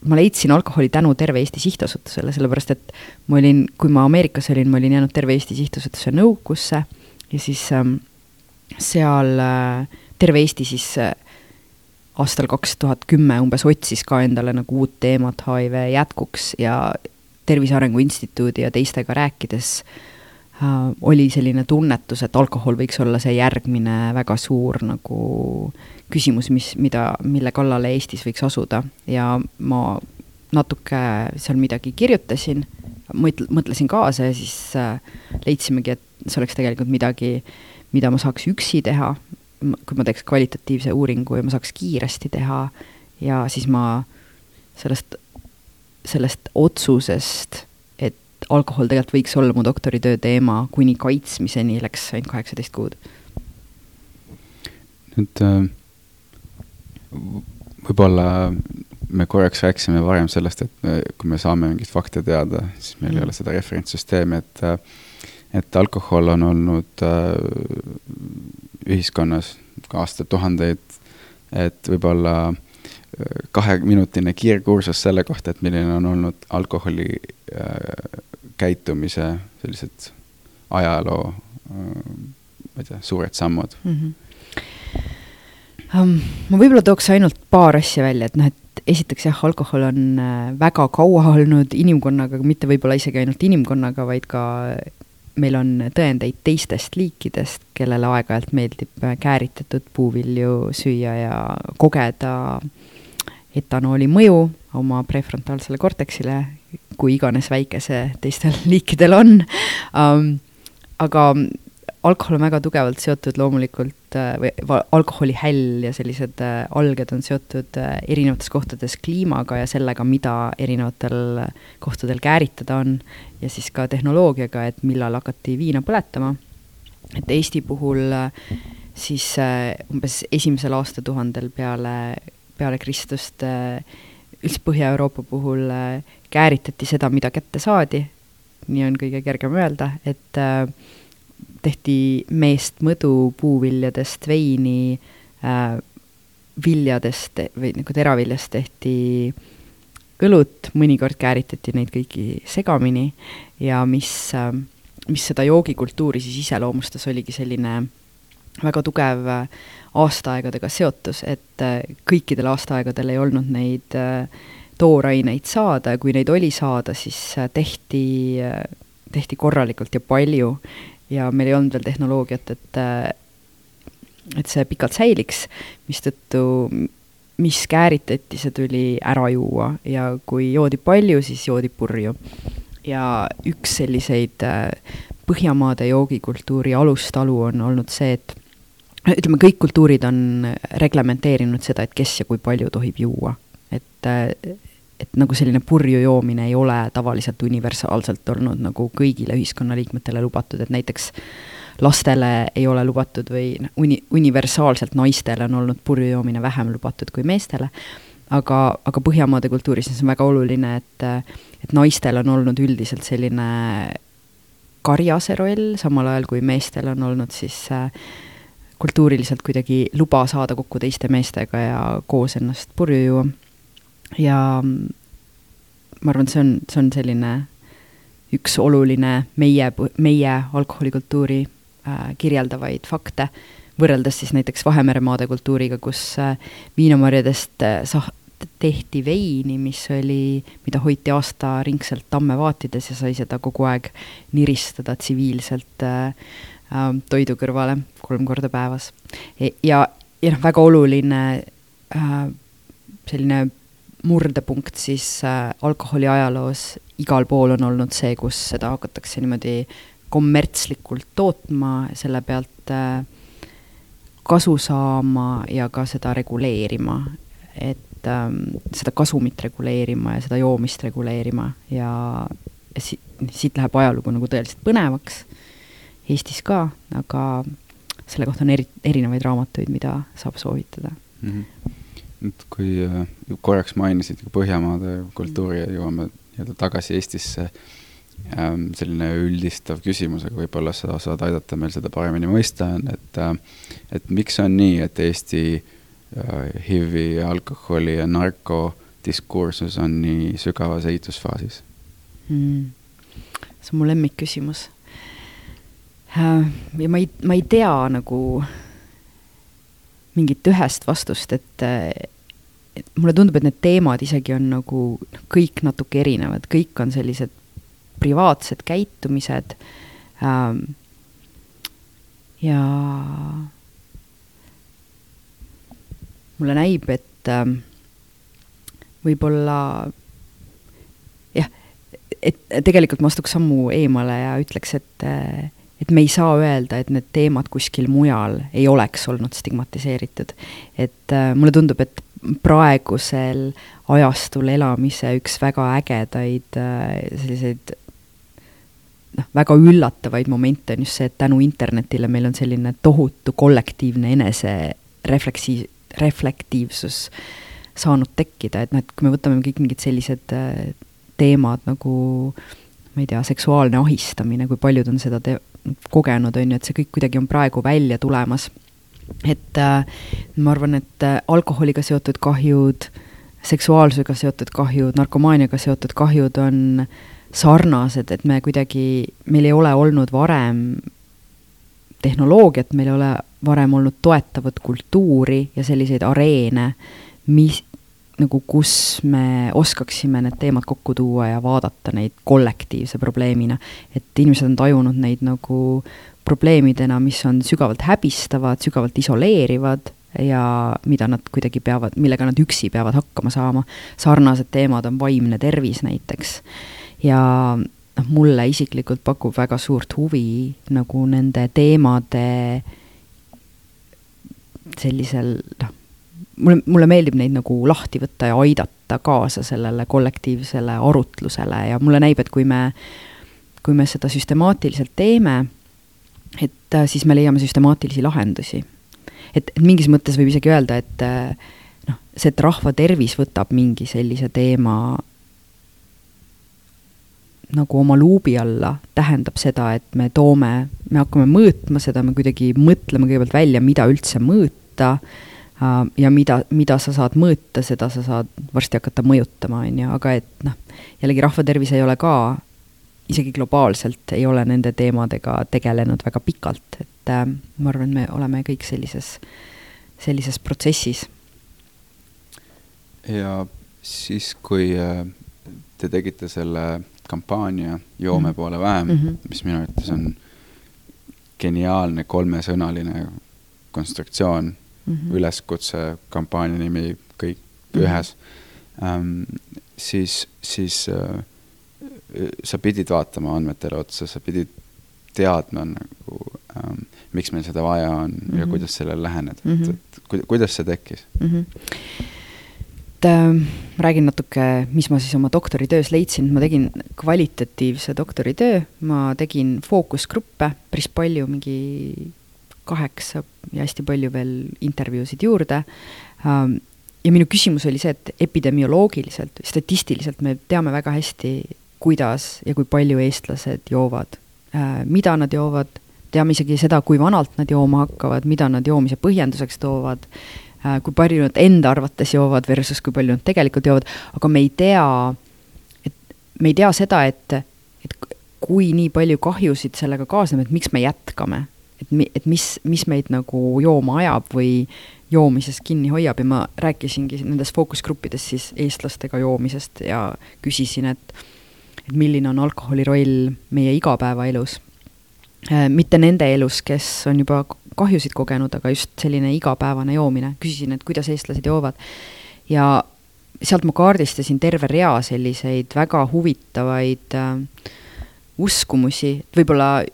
ma leidsin alkoholi tänu Terve Eesti Sihtasutusele, sellepärast et ma olin, kui ma Ameerikas olin, ma olin jäänud Terve Eesti Sihtasutuse nõukusse ja siis ähm, seal äh, Terve Eesti siis äh, aastal kaks tuhat kümme umbes otsis ka endale nagu uut teemat HIV jätkuks ja Tervise Arengu Instituudi ja teistega rääkides äh, oli selline tunnetus, et alkohol võiks olla see järgmine väga suur nagu küsimus, mis, mida, mille kallale Eestis võiks asuda. Ja ma natuke seal midagi kirjutasin, mõt-, mõtlesin kaasa ja siis äh, leidsimegi, et see oleks tegelikult midagi, mida ma saaks üksi teha, kui ma teeks kvalitatiivse uuringu ja ma saaks kiiresti teha ja siis ma sellest, sellest otsusest alkohol tegelikult võiks olla mu doktoritöö teema, kuni kaitsmiseni läks ainult kaheksateist kuud. nüüd äh, võib-olla me korraks rääkisime varem sellest, et me, kui me saame mingeid fakte teada, siis meil mm. ei ole seda referentssüsteemi, et äh, et alkohol on olnud äh, ühiskonnas aastatuhandeid, et võib-olla kaheminutine kiirkursus selle kohta, et milline on olnud alkoholi äh, käitumise sellised ajaloo, ma ei tea, suured sammud mm? -hmm. Um, ma võib-olla tooks ainult paar asja välja, et noh, et esiteks jah, alkohol on äh, väga kaua olnud inimkonnaga, mitte võib-olla isegi ainult inimkonnaga, vaid ka meil on tõendeid teistest liikidest, kellele aeg-ajalt meeldib äh, kääritatud puuvilju süüa ja kogeda etanooli mõju oma prefrontaalsele korteksile kui iganes väike see teistel liikidel on um,. aga alkohol on väga tugevalt seotud loomulikult või alkoholihäll ja sellised äh, alged on seotud äh, erinevates kohtades kliimaga ja sellega, mida erinevatel kohtadel kääritada on. ja siis ka tehnoloogiaga, et millal hakati viina põletama. et Eesti puhul siis umbes esimesel aastatuhandel peale, peale Kristust üldse Põhja-Euroopa puhul kääritati seda, mida kätte saadi, nii on kõige kergem öelda, et äh, tehti meest mõdu puuviljadest veini äh,, viljadest või nagu teraviljast tehti õlut, mõnikord kääritati neid kõiki segamini ja mis, mis seda joogikultuuri siis iseloomustas, oligi selline väga tugev aastaaegadega seotus, et kõikidel aastaaegadel ei olnud neid tooraineid saada ja kui neid oli saada, siis tehti, tehti korralikult ja palju ja meil ei olnud veel tehnoloogiat, et et see pikalt säiliks, mistõttu mis kääritati, see tuli ära juua ja kui joodi palju, siis joodi purju. ja üks selliseid äh, Põhjamaade joogikultuuri alustalu on olnud see, et ütleme, kõik kultuurid on reglementeerinud seda, et kes ja kui palju tohib juua. et, äh, et nagu selline purju joomine ei ole tavaliselt universaalselt olnud nagu kõigile ühiskonnaliikmetele lubatud, et näiteks lastele ei ole lubatud või noh, uni-, universaalselt naistele on olnud purju joomine vähem lubatud kui meestele, aga, aga Põhjamaade kultuuris on see väga oluline, et et naistel on olnud üldiselt selline karjase roll, samal ajal kui meestel on olnud siis kultuuriliselt kuidagi luba saada kokku teiste meestega ja koos ennast purju juua. Ja ma arvan, et see on, see on selline üks oluline meie, meie alkoholikultuuri Äh, kirjeldavaid fakte, võrreldes siis näiteks Vahemere maade kultuuriga, kus äh, viinamarjadest äh, sah-, tehti veini, mis oli, mida hoiti aastaringselt tammevaatides ja sai seda kogu aeg niristada tsiviilselt äh, toidu kõrvale kolm korda päevas. E, ja, ja noh, väga oluline äh, selline murdepunkt siis äh, alkoholi ajaloos igal pool on olnud see, kus seda hakatakse niimoodi kommertslikult tootma, selle pealt äh, kasu saama ja ka seda reguleerima, et ähm, seda kasumit reguleerima ja seda joomist reguleerima ja si-, siit läheb ajalugu nagu tõeliselt põnevaks, Eestis ka, aga selle kohta on eri, erinevaid raamatuid, mida saab soovitada mm. -hmm. Nüüd, kui äh, korraks mainisid Põhjamaade kultuuri ja jõuame nii-öelda tagasi Eestisse äh,, Ähm, selline üldistav küsimus, aga võib-olla sa saad aidata meil seda paremini mõista, on, et, äh, et miks on nii, et Eesti äh, HIV-i, alkoholi ja narko diskursus on nii sügavas ehitusfaasis mm.? see on mu lemmikküsimus. Ja ma ei, ma ei tea nagu mingit ühest vastust, et, et mulle tundub, et need teemad isegi on nagu kõik natuke erinevad, kõik on sellised privaatsed käitumised ähm, ja mulle näib, et ähm, võib-olla jah, et tegelikult ma astuks sammu eemale ja ütleks, et äh, et me ei saa öelda, et need teemad kuskil mujal ei oleks olnud stigmatiseeritud. et äh, mulle tundub, et praegusel ajastul elamise üks väga ägedaid äh, selliseid noh, väga üllatavaid momente on just see, et tänu internetile meil on selline tohutu kollektiivne eneserefleksi-, reflektiivsus saanud tekkida, et noh, et kui me võtame kõik mingid sellised äh, teemad nagu ma ei tea, seksuaalne ahistamine, kui paljud on seda te-, kogenud, on ju, et see kõik kuidagi on praegu välja tulemas. et äh, ma arvan, et äh, alkoholiga seotud kahjud, seksuaalsusega seotud kahjud, narkomaaniaga seotud kahjud on sarnased, et me kuidagi, meil ei ole olnud varem tehnoloogiat, meil ei ole varem olnud toetavat kultuuri ja selliseid areene, mis, nagu kus me oskaksime need teemad kokku tuua ja vaadata neid kollektiivse probleemina. et inimesed on tajunud neid nagu probleemidena, mis on sügavalt häbistavad, sügavalt isoleerivad ja mida nad kuidagi peavad, millega nad üksi peavad hakkama saama. sarnased teemad on vaimne tervis näiteks ja noh, mulle isiklikult pakub väga suurt huvi nagu nende teemade sellisel noh, mulle, mulle meeldib neid nagu lahti võtta ja aidata kaasa sellele kollektiivsele arutlusele ja mulle näib, et kui me, kui me seda süstemaatiliselt teeme, et äh, siis me leiame süstemaatilisi lahendusi. et, mingis mõttes võib isegi öelda, et äh, noh, see, et rahva tervis võtab mingi sellise teema nagu oma luubi alla, tähendab seda, et me toome, me hakkame mõõtma seda, me kuidagi mõtleme kõigepealt välja, mida üldse mõõta ja mida, mida sa saad mõõta, seda sa saad varsti hakata mõjutama, on ju, aga et noh, jällegi rahvatervis ei ole ka, isegi globaalselt ei ole nende teemadega tegelenud väga pikalt, et äh, ma arvan, et me oleme kõik sellises, sellises protsessis. ja siis, kui äh, te tegite selle kampaania Joome mm -hmm. poole vähem mm, -hmm. mis minu arvates on geniaalne kolmesõnaline konstruktsioon mm, -hmm. üleskutse, kampaania nimi, kõik mm -hmm. ühes ähm,, siis, siis äh, sa pidid vaatama andmetele otsa, sa pidid teadma nagu ähm,, miks meil seda vaja on mm -hmm. ja mhm. kuidas sellele läheneda mm, -hmm. et, et kuidas see tekkis mm? -hmm et äh, räägin natuke, mis ma siis oma doktoritöös leidsin, ma tegin kvalitatiivse doktoritöö, ma tegin fookusgruppe päris palju, mingi kaheksa ja hästi palju veel intervjuusid juurde. Ähm,. ja minu küsimus oli see, et epidemioloogiliselt, statistiliselt me teame väga hästi, kuidas ja kui palju eestlased joovad. Äh,, mida nad joovad, teame isegi seda, kui vanalt nad jooma hakkavad, mida nad joomise põhjenduseks toovad äh,, kui palju nad enda arvates joovad versus kui palju nad tegelikult joovad, aga me ei tea, et me ei tea seda, et, et kui nii palju kahjusid sellega kaasneb, et miks me jätkame et mi-, et mis, mis meid nagu jooma ajab või joomisest kinni hoiab ja ma rääkisingi nendes fookusgruppides siis eestlastega joomisest ja küsisin, et et milline on alkoholi roll meie igapäevaelus. Äh, mitte nende elus, kes on juba kahjusid kogenud, aga just selline igapäevane joomine, küsisin, et kuidas eestlased joovad. ja sealt ma kaardistasin terve rea selliseid väga huvitavaid äh, uskumusi, võib-olla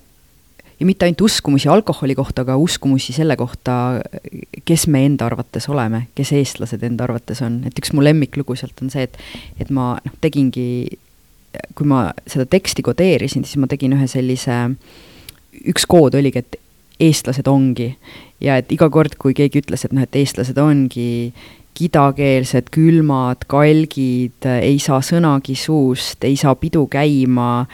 ja mitte ainult uskumusi alkoholi kohta, aga uskumusi selle kohta, kes me enda arvates oleme, kes eestlased enda arvates on, et üks mu lemmiklugu sealt on see, et, et ma noh, tegingi, kui ma seda teksti kodeerisin, siis ma tegin ühe sellise, üks kood oligi, et eestlased ongi. ja et iga kord, kui keegi ütles, et noh, et eestlased ongi kidakeelsed, külmad, kalgid, ei saa sõnagi suust, ei saa pidu käima,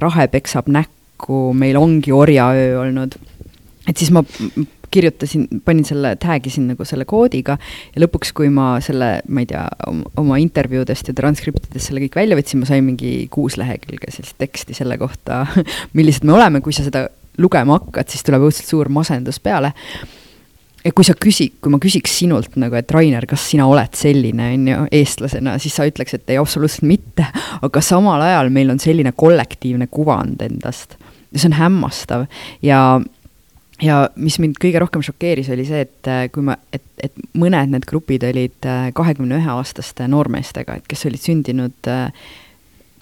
rahe peksab näkku, paraku meil ongi orjaöö olnud. et siis ma kirjutasin, panin selle, tag isin nagu selle koodiga ja lõpuks, kui ma selle, ma ei tea, oma intervjuudest ja transkriptidest selle kõik välja võtsin, ma sain mingi kuus lehekülge sellist teksti selle kohta, millised me oleme, kui sa seda lugema hakkad, siis tuleb õudselt suur masendus peale ja kui sa küsid, kui ma küsiks sinult nagu, et Rainer, kas sina oled selline, on ju, eestlasena, siis sa ütleks, et ei, absoluutselt mitte. aga samal ajal meil on selline kollektiivne kuvand endast see on hämmastav. Ja ja mis mind kõige rohkem šokeeris, oli see, et äh, kui ma, et, et mõned need grupid olid äh, kahekümne ühe aastaste noormeestega, et kes olid sündinud äh,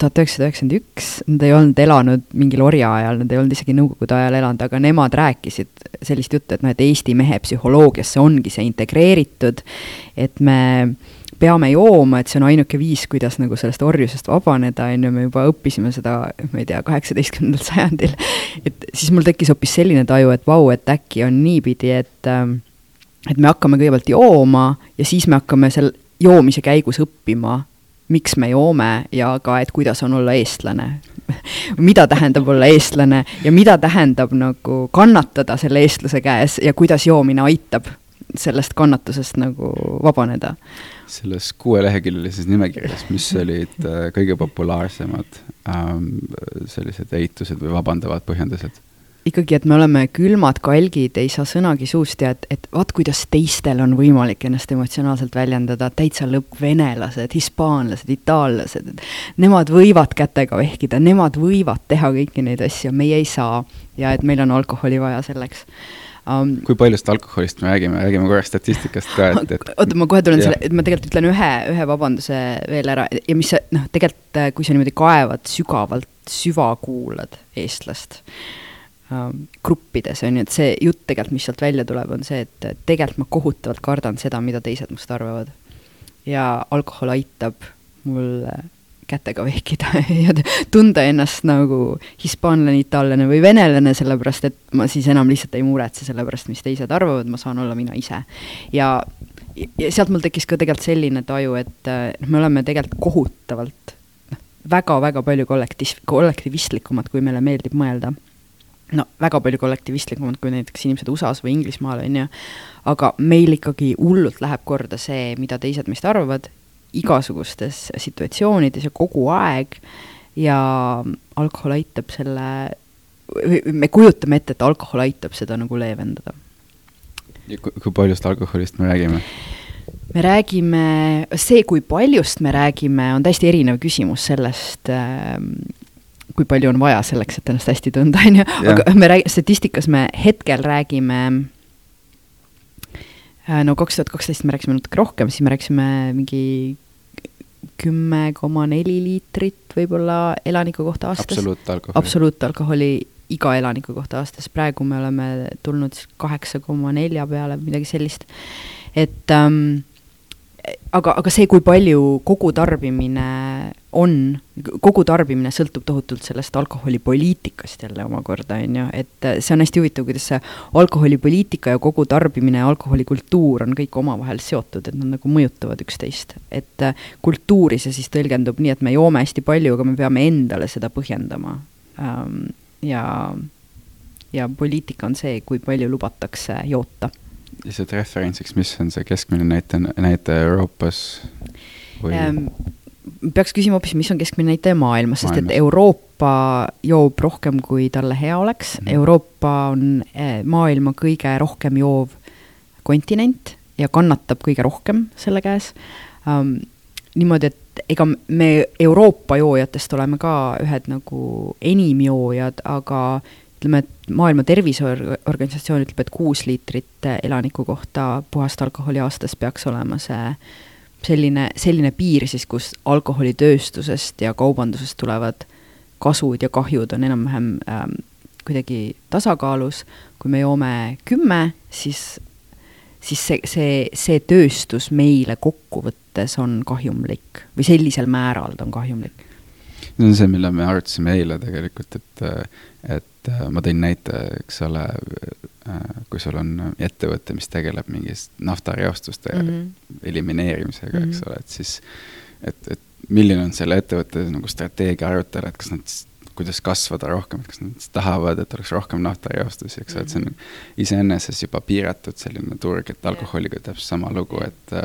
tuhat üheksasada üheksakümmend üks, nad ei olnud elanud mingil orjaajal, nad ei olnud isegi nõukogude ajal elanud, aga nemad rääkisid sellist juttu, et noh, et Eesti mehe psühholoogiasse ongi see integreeritud, et me äh, peame jooma, et see on ainuke viis, kuidas nagu sellest orjusest vabaneda, on ju, me juba õppisime seda, ma ei tea, kaheksateistkümnendal sajandil. et siis mul tekkis hoopis selline taju, et vau, et äkki on niipidi, et ähm, et me hakkame kõigepealt jooma ja siis me hakkame seal joomise käigus õppima, miks me joome ja ka, et kuidas on olla eestlane mida tähendab olla eestlane ja mida tähendab nagu kannatada selle eestlase käes ja kuidas joomine aitab sellest kannatusest nagu vabaneda selles kuueleheküljelises nimekirjas, mis olid äh, kõige populaarsemad ähm, sellised eitused või vabandavad põhjendused? ikkagi, et me oleme külmad kalgid, ei saa sõnagi suust ja et, et vaat kuidas teistel on võimalik ennast emotsionaalselt väljendada, täitsa lõpp, venelased, hispaanlased, itaallased, et nemad võivad kätega vehkida, nemad võivad teha kõiki neid asju, meie ei saa. ja et meil on alkoholi vaja selleks um,. kui paljust alkoholist me räägime, räägime korra statistikast ka, et, et. oota, ma kohe tulen selle, et ma tegelikult ütlen ühe, ühe vabanduse veel ära ja mis see, noh, tegelikult kui sa niimoodi kaevad sügavalt, süvakuulad eestlast um, gruppides, on ju, et see jutt tegelikult, mis sealt välja tuleb, on see, et tegelikult ma kohutavalt kardan seda, mida teised must arvavad. ja alkohol aitab mul kätega vehkida ja tunda ennast nagu hispaanlane, itaallane või venelane, sellepärast et ma siis enam lihtsalt ei muretse selle pärast, mis teised arvavad, ma saan olla mina ise. ja, ja sealt mul tekkis ka tegelikult selline taju, et noh, me oleme tegelikult kohutavalt noh, väga-väga palju kollektiiv, kollektivistlikumad, kui meile meeldib mõelda. no väga palju kollektivistlikumad kui näiteks inimesed USA-s või Inglismaal, on ju, aga meil ikkagi hullult läheb korda see, mida teised meist arvavad, igasugustes situatsioonides ja kogu aeg ja alkohol aitab selle, me kujutame ette, et alkohol aitab seda nagu leevendada. ja kui, kui paljust alkoholist me räägime? me räägime, see, kui paljust me räägime, on täiesti erinev küsimus sellest äh,, kui palju on vaja selleks, et ennast hästi tunda, on ju, aga me räägime, statistikas me hetkel räägime no kaks tuhat kaksteist me rääkisime natuke rohkem, siis me rääkisime mingi kümme koma neli liitrit võib-olla elaniku kohta aastas. absoluutalkoholi. absoluutalkoholi iga elaniku kohta aastas, praegu me oleme tulnud kaheksa koma nelja peale, midagi sellist. et ähm, aga, aga see, kui palju kogutarbimine on, kogutarbimine sõltub tohutult sellest alkoholipoliitikast jälle omakorda, on ju, et see on hästi huvitav, kuidas see alkoholipoliitika ja kogutarbimine ja alkoholikultuur on kõik omavahel seotud, et nad nagu mõjutavad üksteist. et kultuuri see siis tõlgendub nii, et me joome hästi palju, aga me peame endale seda põhjendama. ja, ja poliitika on see, kui palju lubatakse joota lihtsalt referentsiks, mis on see keskmine näitaja, näitaja Euroopas või ähm,? peaks küsima hoopis, mis on keskmine näitaja maailmas, sest et Euroopa joob rohkem, kui talle hea oleks mm. Euroopa on eh, maailma kõige rohkem joov kontinent ja kannatab kõige rohkem selle käes um,. niimoodi, et ega me Euroopa joojatest oleme ka ühed nagu enim joojad, aga ütleme, et Maailma Terviseorganisatsioon ütleb, et kuus liitrit elaniku kohta puhast alkoholi aastas peaks olema see selline, selline piir siis, kus alkoholitööstusest ja kaubandusest tulevad kasud ja kahjud on enam-vähem ähm, kuidagi tasakaalus, kui me joome kümme, siis, siis see, see, see tööstus meile kokkuvõttes on kahjumlik või sellisel määral ta on kahjumlik. See on see, mille me arutasime eile tegelikult, et, et äh, ma tõin näite, eks ole, äh, kui sul on ettevõte, mis tegeleb mingist naftareostuste mm -hmm. elimineerimisega mm, -hmm. eks ole, et siis, et, et milline on selle ettevõtte nagu strateegia arutelu, et kas nad kuidas kasvada rohkem, et kas nad tahavad, et oleks rohkem naftareostusi, eks ole mm -hmm., et see on mhm. iseenesest juba piiratud selline turg, et alkoholiga täpselt sama lugu, et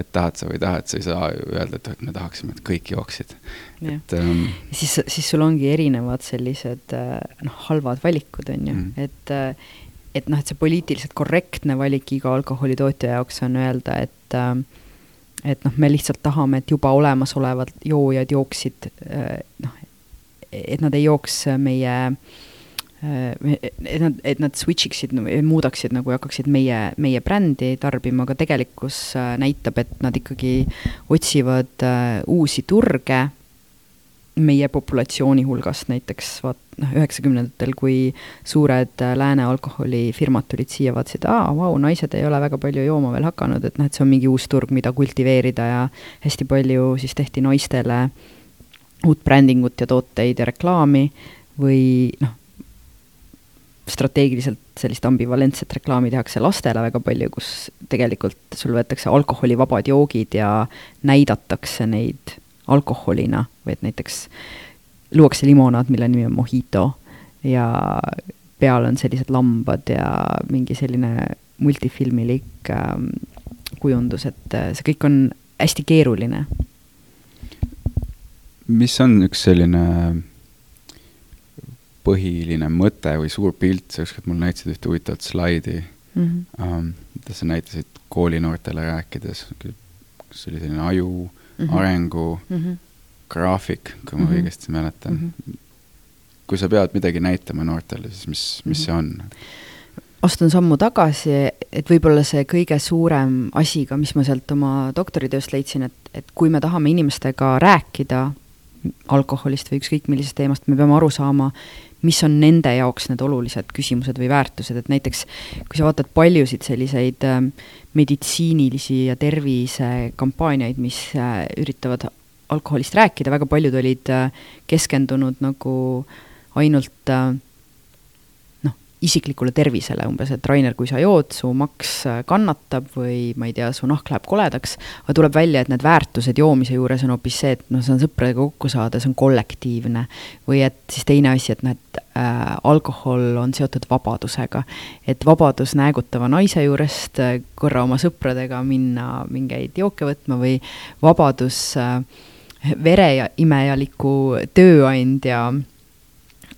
et tahad sa või ei taha, et sa ei saa öelda, et, me tahaksime, et kõik jooksid. et ähm, siis, siis sul ongi erinevad sellised äh, noh, halvad valikud, on ju mm, -hmm. et äh, et noh, et see poliitiliselt korrektne valik iga alkoholitootja jaoks on öelda, et äh, et noh, me lihtsalt tahame, et juba olemasolevad joojad jooksid noh, et nad ei jooks meie et nad, et nad switch iksid, muudaksid nagu ja hakkaksid meie, meie brändi tarbima, aga tegelikkus äh, näitab, et nad ikkagi otsivad äh, uusi turge meie populatsiooni hulgast, näiteks vaat noh, üheksakümnendatel, kui suured äh, lääne alkoholifirmad tulid siia, vaatasid, aa, vau, naised ei ole väga palju jooma veel hakanud, et noh, et see on mingi uus turg, mida kultiveerida ja hästi palju siis tehti naistele äh, uut brändingut ja tooteid ja reklaami või noh, strateegiliselt sellist ambivalentset reklaami tehakse lastele väga palju, kus tegelikult sul võetakse alkoholivabad joogid ja näidatakse neid alkoholina või et näiteks luuakse limonaad, mille nimi on mojito ja peal on sellised lambad ja mingi selline multifilmilik ähm, kujundus, et äh, see kõik on hästi keeruline mis on üks selline põhiline mõte või suur pilt, sa ükskord mulle näitasid ühte huvitavat slaidi mm, -hmm. um, mida sa näitasid koolinoortele rääkides, kas see oli selline aju mm -hmm. arengu mm -hmm. graafik, kui ma mm -hmm. õigesti mäletan mm. -hmm. kui sa pead midagi näitama noortele, siis mis, mis mm -hmm. see on? astun sammu tagasi, et võib-olla see kõige suurem asi ka, mis ma sealt oma doktoritööst leidsin, et, et kui me tahame inimestega rääkida alkoholist või ükskõik millisest teemast, me peame aru saama, mis on nende jaoks need olulised küsimused või väärtused, et näiteks kui sa vaatad paljusid selliseid äh, meditsiinilisi ja tervisekampaaniaid, mis äh, üritavad alkoholist rääkida, väga paljud olid äh, keskendunud nagu ainult äh, isiklikule tervisele umbes, et Rainer, kui sa jood, su maks äh, kannatab või ma ei tea, su nahk läheb koledaks, aga tuleb välja, et need väärtused joomise juures on hoopis see, et noh, see on sõpradega kokku saada, see on kollektiivne. või et siis teine asi, et noh, et äh, alkohol on seotud vabadusega. et vabadus näägutava naise juurest äh, korra oma sõpradega minna mingeid jooke võtma või vabadus äh, vereimejaliku tööandja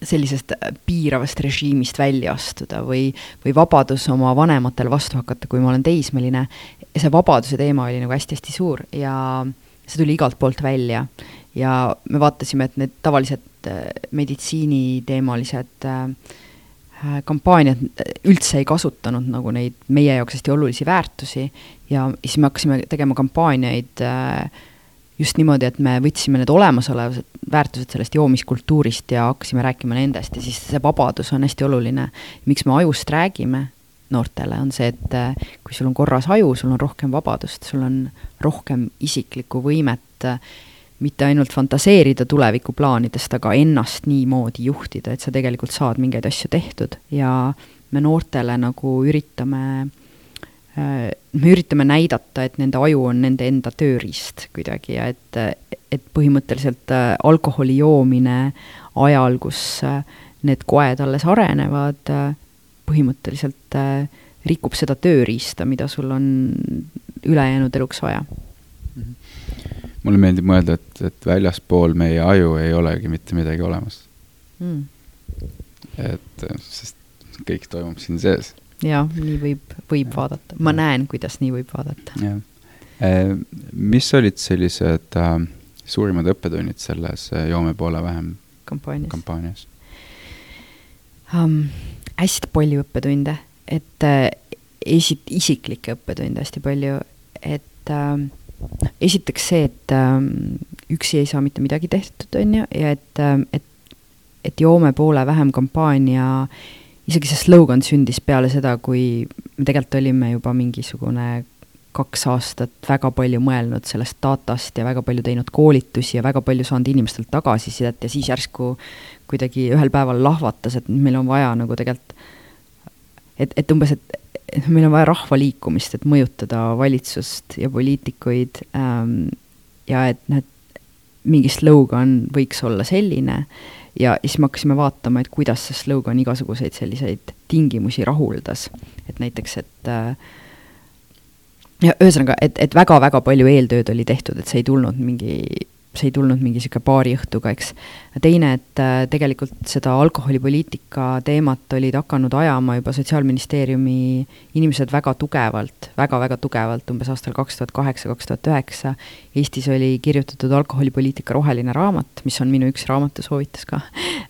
sellisest piiravast režiimist välja astuda või, või vabadus oma vanematele vastu hakata, kui ma olen teismeline. see vabaduse teema oli nagu hästi-hästi suur ja see tuli igalt poolt välja. ja me vaatasime, et need tavalised äh, meditsiiniteemalised äh, kampaaniad üldse ei kasutanud nagu neid meie jaoks hästi olulisi väärtusi ja siis me hakkasime tegema kampaaniaid äh, just niimoodi, et me võtsime need olemasolevad väärtused sellest joomiskultuurist ja hakkasime rääkima nendest ja siis see vabadus on hästi oluline. miks me ajust räägime noortele, on see, et äh, kui sul on korras aju, sul on rohkem vabadust, sul on rohkem isiklikku võimet äh, mitte ainult fantaseerida tulevikuplaanidest, aga ennast niimoodi juhtida, et sa tegelikult saad mingeid asju tehtud ja me noortele nagu üritame me üritame näidata, et nende aju on nende enda tööriist kuidagi ja et, et põhimõtteliselt äh, alkoholi joomine ajal, kus äh, need koed alles arenevad, põhimõtteliselt rikub seda tööriista, mida sul on ülejäänud eluks vaja. mulle meeldib mõelda, et, et väljaspool meie aju ei olegi mitte midagi olemas. Mm.. et, sest kõik toimub siin sees jah, nii võib, võib vaadata, ma näen, kuidas nii võib vaadata. jah, äh, mis olid sellised äh, suurimad õppetunnid selles äh, Joome poole vähem kampaanias, kampaanias? Um, hästi palju õppetunde, et äh, esi-, isiklikke õppetunde hästi palju, et äh, esiteks see, et äh, üksi ei saa mitte midagi tehtud, on ju, ja et äh,, et, et Joome poole vähem kampaania äh, isegi see slogan sündis peale seda, kui me tegelikult olime juba mingisugune kaks aastat väga palju mõelnud sellest datast ja väga palju teinud koolitusi ja väga palju saanud inimestelt tagasisidet ja siis järsku kuidagi ühel päeval lahvatas, et meil on vaja nagu tegelikult, et, et umbes, et meil on vaja rahvaliikumist, et mõjutada valitsust ja poliitikuid ähm, ja et need, mingi slogan võiks olla selline ja siis me hakkasime vaatama, et kuidas see slogan igasuguseid selliseid tingimusi rahuldas. et näiteks, et äh, ja ühesõnaga, et, et väga-väga palju eeltööd oli tehtud, et see ei tulnud mingi see ei tulnud mingi niisugune baari õhtuga, eks. teine, et äh, tegelikult seda alkoholipoliitika teemat olid hakanud ajama juba Sotsiaalministeeriumi inimesed väga tugevalt väga,, väga-väga tugevalt, umbes aastal kaks tuhat kaheksa, kaks tuhat üheksa. Eestis oli kirjutatud alkoholipoliitika roheline raamat, mis on minu üks raamatusoovitus ka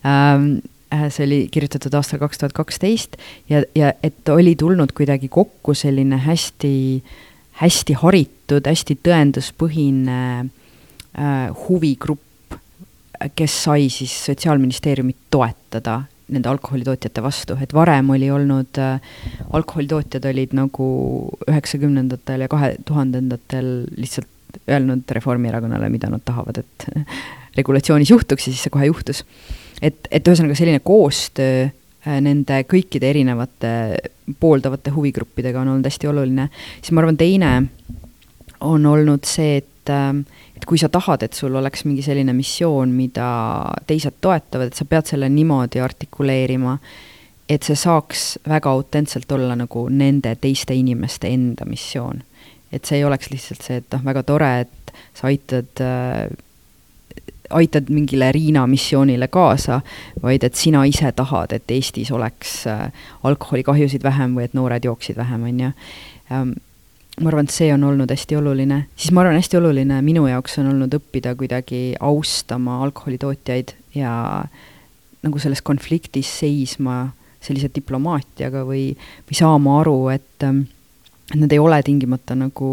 ähm, äh, see oli kirjutatud aastal kaks tuhat kaksteist ja, ja et oli tulnud kuidagi kokku selline hästi, hästi haritud, hästi tõenduspõhine Äh, huvigrupp, kes sai siis Sotsiaalministeeriumit toetada nende alkoholitootjate vastu, et varem oli olnud äh,, alkoholitootjad olid nagu üheksakümnendatel ja kahe tuhandendatel lihtsalt öelnud Reformierakonnale, mida nad tahavad, et regulatsioonis juhtuks ja siis see kohe juhtus. et, et ühesõnaga selline koostöö äh, nende kõikide erinevate pooldavate huvigruppidega on olnud hästi oluline, siis ma arvan, teine on olnud see, et äh, et kui sa tahad, et sul oleks mingi selline missioon, mida teised toetavad, et sa pead selle niimoodi artikuleerima, et see saaks väga autentselt olla nagu nende teiste inimeste enda missioon. et see ei oleks lihtsalt see, et noh, väga tore, et sa aitad äh, aitad mingile Riina missioonile kaasa, vaid et sina ise tahad, et Eestis oleks äh, alkoholikahjusid vähem või et noored jooksid vähem, on ju ähm, ma arvan, et see on olnud hästi oluline, siis ma arvan, hästi oluline minu jaoks on olnud õppida kuidagi austama alkoholitootjaid ja nagu selles konfliktis seisma sellise diplomaatiaga või, või saama aru, et ähm, nad ei ole tingimata nagu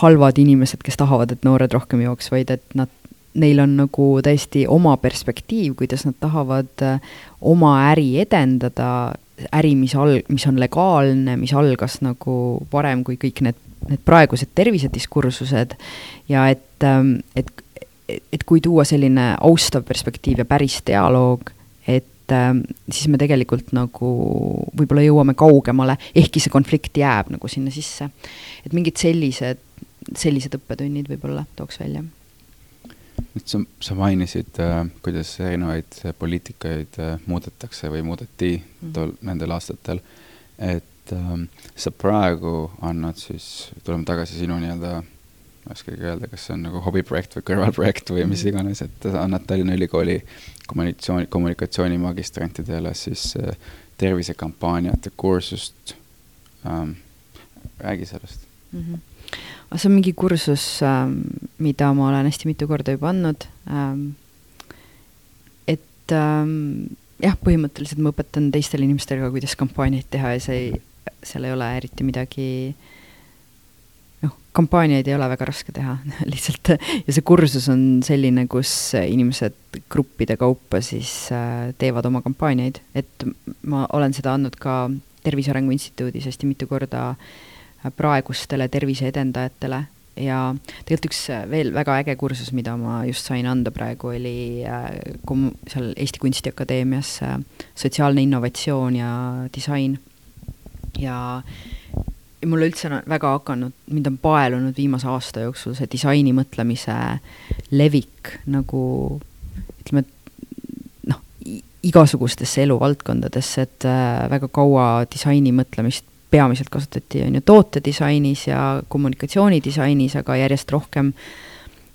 halvad inimesed, kes tahavad, et noored rohkem jooks, vaid et nad, neil on nagu täiesti oma perspektiiv, kuidas nad tahavad äh, oma äri edendada äri, mis al-, mis on legaalne, mis algas nagu varem kui kõik need, need praegused tervisediskursused ja et, ähm, et, et kui tuua selline austav perspektiiv ja päris dialoog, et äh, siis me tegelikult nagu võib-olla jõuame kaugemale, ehkki see konflikt jääb nagu sinna sisse. et mingid sellised, sellised õppetunnid võib-olla tooks välja. Nüüd sa, sa mainisid äh,, kuidas erinevaid poliitikaid äh, muudetakse või muudeti mm tol, nendel aastatel, et äh, sa praegu annad siis, tuleme tagasi sinu nii-öelda ma ei oskagi öelda, kas see on nagu hobiprojekt või kõrvalprojekt või mis mhm. iganes, et sa annad Tallinna Ülikooli kommunikatsiooni, kommunikatsioonimagistrantidele siis äh, tervisekampaaniate kursust ähm,. räägi sellest mm. -hmm. See on mingi kursus ähm,, mida ma olen hästi mitu korda juba andnud ähm,. et ähm, jah, põhimõtteliselt ma õpetan teistele inimestele ka, kuidas kampaaniaid teha ja see ei, seal ei ole eriti midagi äh, kampaaniaid ei ole väga raske teha lihtsalt ja see kursus on selline, kus inimesed gruppide kaupa siis äh, teevad oma kampaaniaid, et ma olen seda andnud ka Tervise Arengu Instituudis hästi mitu korda äh, praegustele terviseedendajatele ja tegelikult üks äh, veel väga äge kursus, mida ma just sain anda praegu, oli kom-, seal Eesti Kunstiakadeemias sotsiaalne innovatsioon ja disain. ja mulle üldse on väga hakanud, mind on paelunud viimase aasta jooksul see disaini mõtlemise levik nagu ütleme, noh, igasugustesse eluvaldkondadesse, et äh, väga kaua disaini mõtlemist peamiselt kasutati, on ju, tootedisainis ja kommunikatsioonidisainis, aga järjest rohkem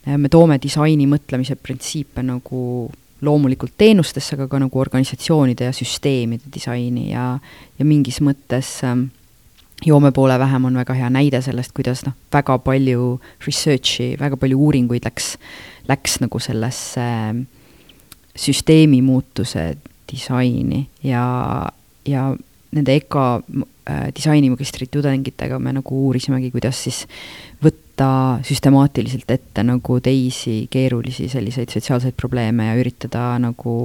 äh, me toome disaini mõtlemise printsiipe nagu loomulikult teenustesse, aga ka nagu organisatsioonide ja süsteemide disaini ja, ja mingis mõttes äh, joome poole vähem on väga hea näide sellest, kuidas noh, väga palju research'i, väga palju uuringuid läks, läks nagu sellesse süsteemi muutuse disaini ja, ja nende EKA disainimagistri tudengitega me nagu uurisimegi, kuidas siis võtta süstemaatiliselt ette nagu teisi keerulisi selliseid sotsiaalseid probleeme ja üritada nagu,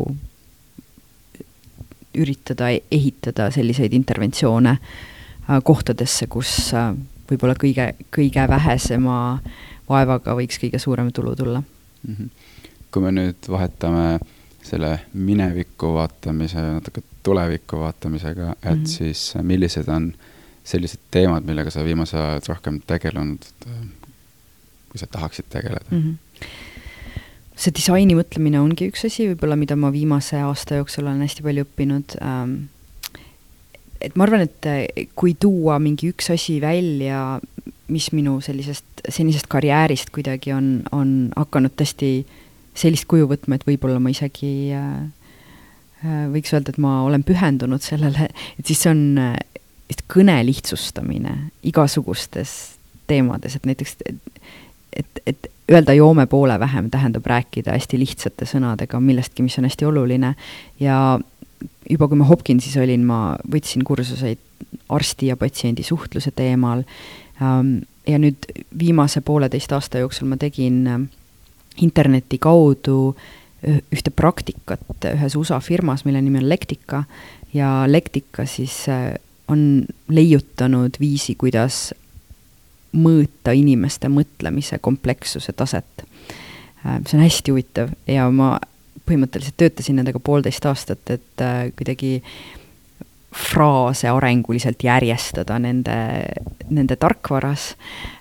üritada ehitada selliseid interventsioone äh, Äh, kohtadesse, kus äh, võib-olla kõige, kõige vähesema vaevaga võiks kõige suurem tulu tulla mm. -hmm. kui me nüüd vahetame selle mineviku vaatamise natuke tulevikku vaatamisega, et mm -hmm. siis äh, millised on sellised teemad, millega sa viimasel ajal rohkem tegelenud, kui sa tahaksid tegeleda mm? -hmm see disaini mõtlemine ongi üks asi võib-olla, mida ma viimase aasta jooksul olen hästi palju õppinud ähm, et ma arvan, et eh, kui tuua mingi üks asi välja, mis minu sellisest senisest karjäärist kuidagi on, on hakanud tõesti sellist kuju võtma, et võib-olla ma isegi äh, võiks öelda, et ma olen pühendunud sellele, et siis see on äh, kõne lihtsustamine igasugustes teemades, et näiteks et, et, et öelda joome poole vähem tähendab rääkida hästi lihtsate sõnadega millestki, mis on hästi oluline. Ja juba kui ma Hopkinsis olin, ma võtsin kursuseid arsti ja patsiendi suhtluse teemal. Ähm, ja nüüd viimase pooleteist aasta jooksul ma tegin äh, interneti kaudu ühte praktikat ühes USA firmas, mille nimi on Lectica ja Lectica siis äh, on leiutanud viisi, kuidas mõõta inimeste mõtlemise komplekssuse taset. Äh, see on hästi huvitav. Ja ma põhimõtteliselt töötasin nendega poolteist aastat, et äh, kuidagi fraase arenguliselt järjestada nende, nende tarkvaras.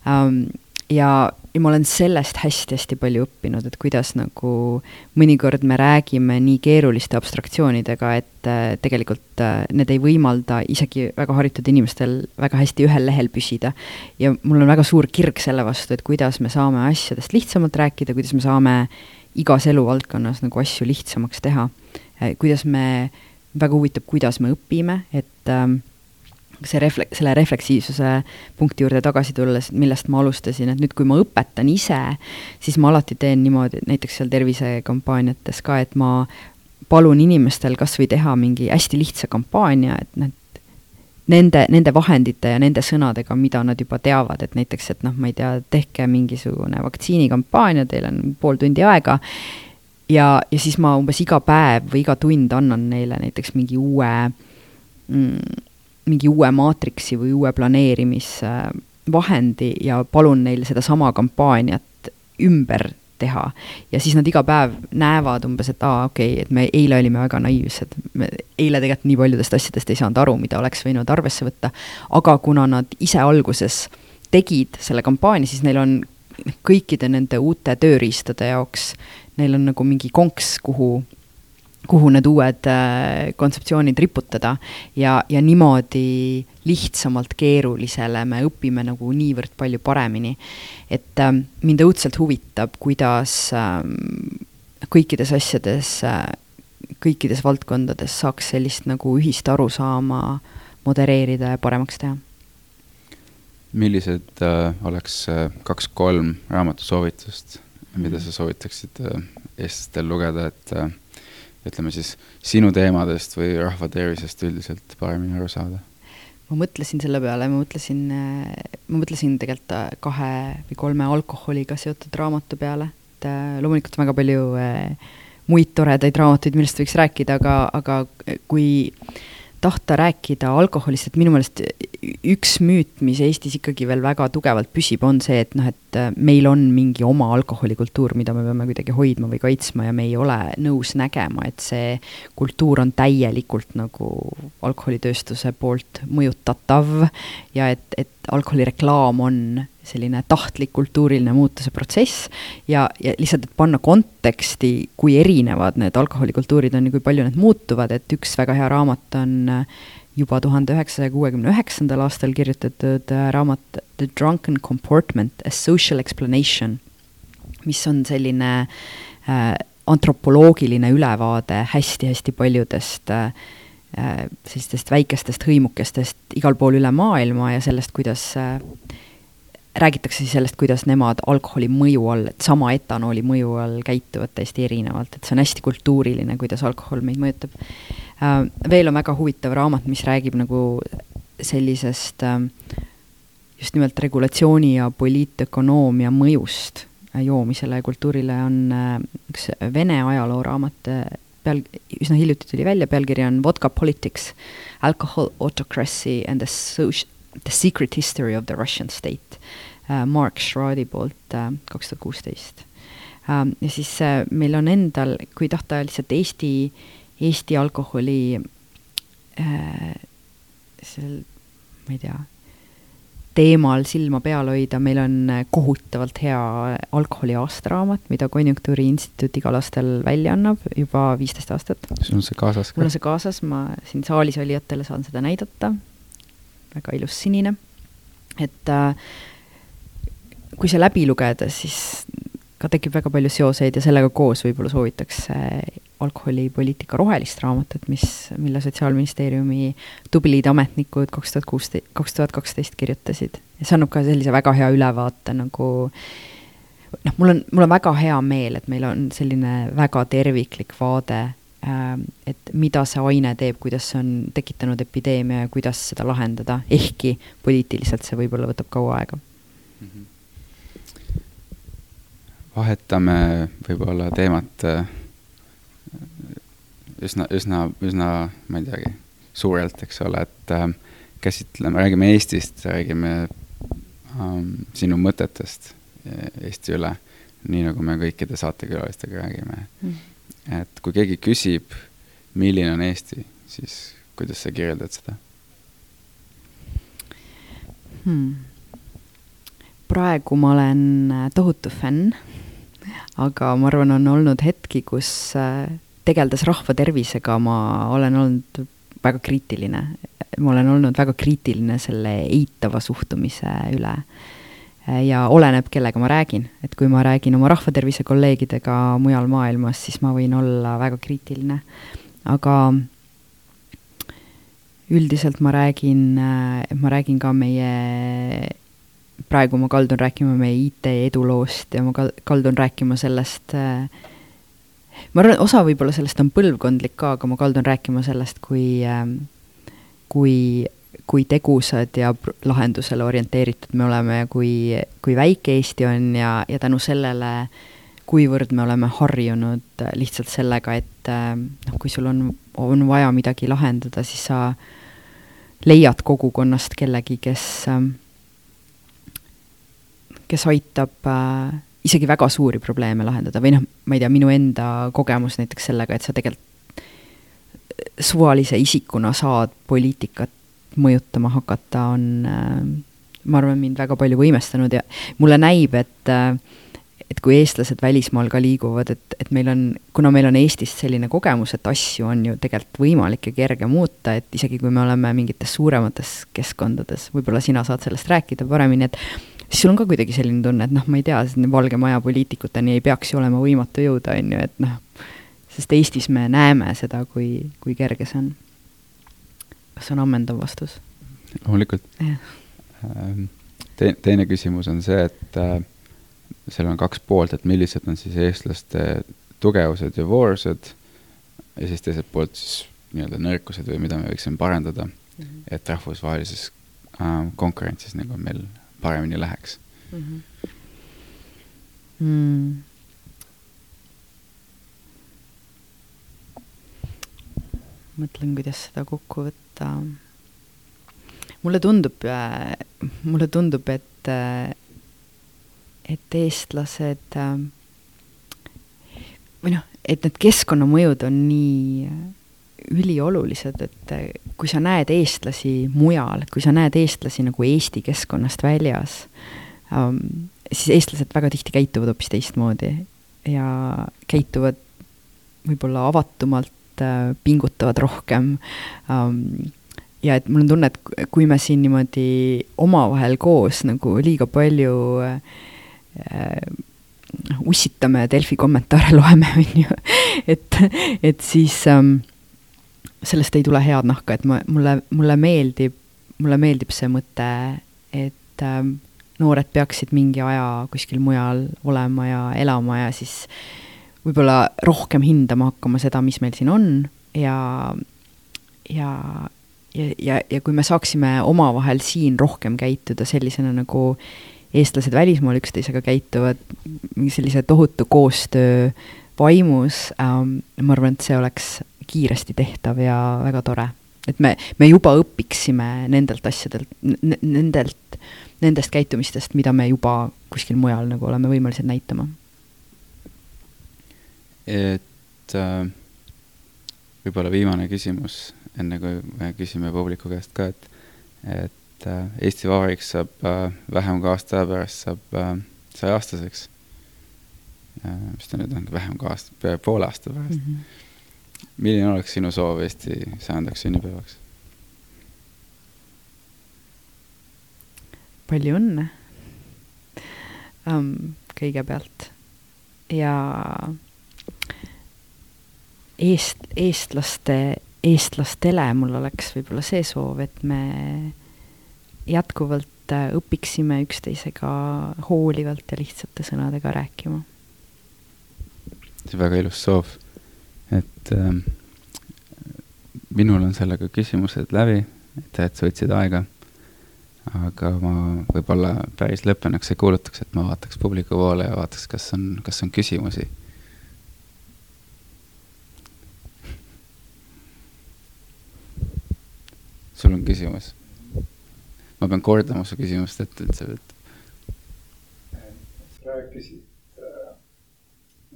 Ähm, ja, ja ma olen sellest hästi-hästi palju õppinud, et kuidas nagu mõnikord me räägime nii keeruliste abstraktsioonidega, et äh, tegelikult äh, need ei võimalda isegi väga haritud inimestel väga hästi ühel lehel püsida. ja mul on väga suur kirg selle vastu, et kuidas me saame asjadest lihtsamalt rääkida, kuidas me saame igas eluvaldkonnas nagu asju lihtsamaks teha. Äh, kuidas me, väga huvitav, kuidas me õpime, et ähm, see refle-, selle refleksiivsuse punkti juurde tagasi tulles, millest ma alustasin, et nüüd, kui ma õpetan ise, siis ma alati teen niimoodi, näiteks seal tervisekampaaniates ka, et ma palun inimestel kas või teha mingi hästi lihtsa kampaania, et need nende, nende vahendite ja nende sõnadega, mida nad juba teavad, et näiteks, et noh, ma ei tea, tehke mingisugune vaktsiinikampaania, teil on pool tundi aega, ja, ja siis ma umbes iga päev või iga tund annan neile näiteks mingi uue mm,, mingi uue maatriksi või uue planeerimisvahendi ja palun neil sedasama kampaaniat ümber teha. ja siis nad iga päev näevad umbes, et aa, okei okay,, et me eile olime väga naiivsed, me eile tegelikult nii paljudest asjadest ei saanud aru, mida oleks võinud arvesse võtta, aga kuna nad ise alguses tegid selle kampaania, siis neil on kõikide nende uute tööriistade jaoks, neil on nagu mingi konks, kuhu kuhu need uued äh, kontseptsioonid riputada ja, ja niimoodi lihtsamalt keerulisele me õpime nagu niivõrd palju paremini. et äh, mind õudselt huvitab, kuidas äh, kõikides asjades äh,, kõikides valdkondades saaks sellist nagu ühist arusaama modereerida ja paremaks teha. millised äh, oleks äh, kaks-kolm raamatusoovitust, mida sa soovitaksid äh, eestlastel lugeda, et äh, ütleme siis sinu teemadest või rahva tervisest üldiselt paremini aru saada? ma mõtlesin selle peale, ma mõtlesin, äh, ma mõtlesin tegelikult äh, kahe või kolme alkoholiga seotud raamatu peale, et äh, loomulikult väga palju muid toredaid raamatuid, millest võiks rääkida, aga, aga kui tahta rääkida alkoholist, et minu meelest üks müüt, mis Eestis ikkagi veel väga tugevalt püsib, on see, et noh, et äh, meil on mingi oma alkoholikultuur, mida me peame kuidagi hoidma või kaitsma ja me ei ole nõus nägema, et see kultuur on täielikult nagu alkoholitööstuse poolt mõjutatav ja et, et alkoholireklaam on selline tahtlik kultuuriline muutuse protsess ja, ja lihtsalt, et panna konteksti, kui erinevad need alkoholikultuurid on ja kui palju need muutuvad, et üks väga hea raamat on äh, juba tuhande üheksasaja kuuekümne üheksandal aastal kirjutatud äh, raamat The Drunken Comportment, A Social Explanation, mis on selline äh, antropoloogiline ülevaade hästi-hästi paljudest äh, äh, sellistest väikestest hõimukestest igal pool üle maailma ja sellest, kuidas äh, räägitakse siis sellest, kuidas nemad alkoholi mõju all, et sama etanooli mõju all käituvad täiesti erinevalt, et see on hästi kultuuriline, kuidas alkohol meid mõjutab. Äh, veel on väga huvitav raamat, mis räägib nagu sellisest äh, just nimelt regulatsiooni ja poliitökonoomia mõjust äh, joomisele ja kultuurile, on üks Vene ajalooraamat, peal, üsna hiljuti tuli välja, pealkiri on Vodka Politics, Alcohol Autocracy and the The Secret History of the Russian State äh, Mark Schradi poolt äh, kaks tuhat kuusteist. Ähm, ja siis äh, meil on endal, kui tahta lihtsalt Eesti, Eesti alkoholi seal, ma ei tea, teemal silma peal hoida, meil on kohutavalt hea alkoholi aastaraamat, mida Konjunktuuriinstituut igal aastal välja annab juba viisteist aastat. sul on see kaasas ka? mul on see kaasas, ma siin saalis olijatele saan seda näidata väga ilus sinine. et äh, kui see läbi lugeda, siis ka tekib väga palju seoseid ja sellega koos võib-olla soovitaks äh, alkoholipoliitika rohelist raamatut, mis, mille Sotsiaalministeeriumi tublid ametnikud kaks tuhat kuusteist, kaks tuhat kaksteist kirjutasid. ja see annab ka sellise väga hea ülevaate nagu noh, mul on, mul on väga hea meel, et meil on selline väga terviklik vaade et mida see aine teeb, kuidas see on tekitanud epideemia ja kuidas seda lahendada, ehkki poliitiliselt see võib-olla võtab kaua aega mm. -hmm. vahetame võib-olla teemat äh, üsna, üsna, üsna, ma ei teagi, suurelt, eks ole, et äh, käsitleme, räägime Eestist, räägime ähm, sinu mõtetest Eesti üle, nii nagu me kõikide saatekülalistega räägime mm. Et kui keegi küsib, milline on Eesti, siis kuidas sa kirjeldad seda hmm.? praegu ma olen äh, tohutu fänn, aga ma arvan, on olnud hetki, kus äh, tegeldes rahva tervisega ma olen olnud väga kriitiline. ma olen olnud väga kriitiline selle eitava suhtumise üle ja oleneb, kellega ma räägin, et kui ma räägin oma rahvatervise kolleegidega mujal maailmas, siis ma võin olla väga kriitiline. aga üldiselt ma räägin, ma räägin ka meie, praegu ma kaldun rääkima meie IT eduloost ja ma kaldun rääkima sellest, ma arvan, osa võib-olla sellest on põlvkondlik ka, aga ma kaldun rääkima sellest, kui, kui kui tegusad ja lahendusele orienteeritud me oleme ja kui, kui väike Eesti on ja, ja tänu sellele, kuivõrd me oleme harjunud lihtsalt sellega, et noh, kui sul on, on vaja midagi lahendada, siis sa leiad kogukonnast kellegi, kes, kes aitab isegi väga suuri probleeme lahendada või noh, ma ei tea, minu enda kogemus näiteks sellega, et sa tegelikult suvalise isikuna saad poliitikat mõjutama hakata, on äh, ma arvan, mind väga palju võimestanud ja mulle näib, et äh, et kui eestlased välismaal ka liiguvad, et, et meil on, kuna meil on Eestist selline kogemus, et asju on ju tegelikult võimalik ja kerge muuta, et isegi kui me oleme mingites suuremates keskkondades, võib-olla sina saad sellest rääkida paremini, et siis sul on ka kuidagi selline tunne, et noh, ma ei tea, Valge Maja poliitikuteni ei peaks ju olema võimatu jõuda, on ju, et noh, sest Eestis me näeme seda, kui, kui kerge see on. Kas see on ammendav vastus? loomulikult. Ähm, te-, teine küsimus on see, et äh, seal on kaks poolt, et millised on siis eestlaste tugevused ja voorused ja siis teiselt poolt siis nii-öelda nõrkused või mida me võiksime parandada mm, -hmm. et rahvusvahelises äh, konkurentsis nagu meil paremini läheks mm. -hmm. Mm. mõtlen, kuidas seda kokku võtta. Mulle tundub, äh, mulle tundub, et äh, et eestlased äh, või noh, et need keskkonnamõjud on nii üliolulised, et kui sa näed eestlasi mujal, kui sa näed eestlasi nagu Eesti keskkonnast väljas ähm,, siis eestlased väga tihti käituvad hoopis teistmoodi ja käituvad võib-olla avatumalt, pingutavad rohkem. Ähm, ja et mul on tunne, et kui me siin niimoodi omavahel koos nagu liiga palju äh, Äh, ussitame Delfi kommentaare loeme, on ju, et, et siis ähm, sellest ei tule head nahka, et ma, mulle, mulle meeldib, mulle meeldib see mõte, et ähm, noored peaksid mingi aja kuskil mujal olema ja elama ja siis võib-olla rohkem hindama hakkama seda, mis meil siin on ja, ja, ja, ja, ja kui me saaksime omavahel siin rohkem käituda sellisena, nagu eestlased välismaal üksteisega käituvad mingi sellise tohutu koostöö vaimus ähm,, ma arvan, et see oleks kiiresti tehtav ja väga tore. et me, me juba õpiksime nendelt asjadelt, nendelt, nendest käitumistest, mida me juba kuskil mujal nagu oleme võimelised näitama. Et äh, võib-olla viimane küsimus, enne kui me küsime publiku käest ka, et, et äh, Eesti Vabariik saab äh, vähem kui aasta aja pärast saab äh, sajaaastaseks. mis ta nüüd on, vähem kui aasta, peaaegu poole aasta pärast mm. -hmm. milline oleks sinu soov Eesti sajandaks sünnipäevaks? palju õnne um, kõigepealt ja eest, eestlaste, eestlastele mul oleks võib-olla see soov, et me jätkuvalt äh, õpiksime üksteisega hoolivalt ja lihtsate sõnadega rääkima. see on väga ilus soov, et äh, minul on sellega küsimused läbi, aitäh, et sa võtsid aega. aga ma võib-olla päris lõppenuks ei kuulutaks, et ma vaataks publiku poole ja vaataks, kas on, kas on küsimusi sul on küsimus? ma pean kordama su küsimust, et üldse võtta. sa rääkisid, äh,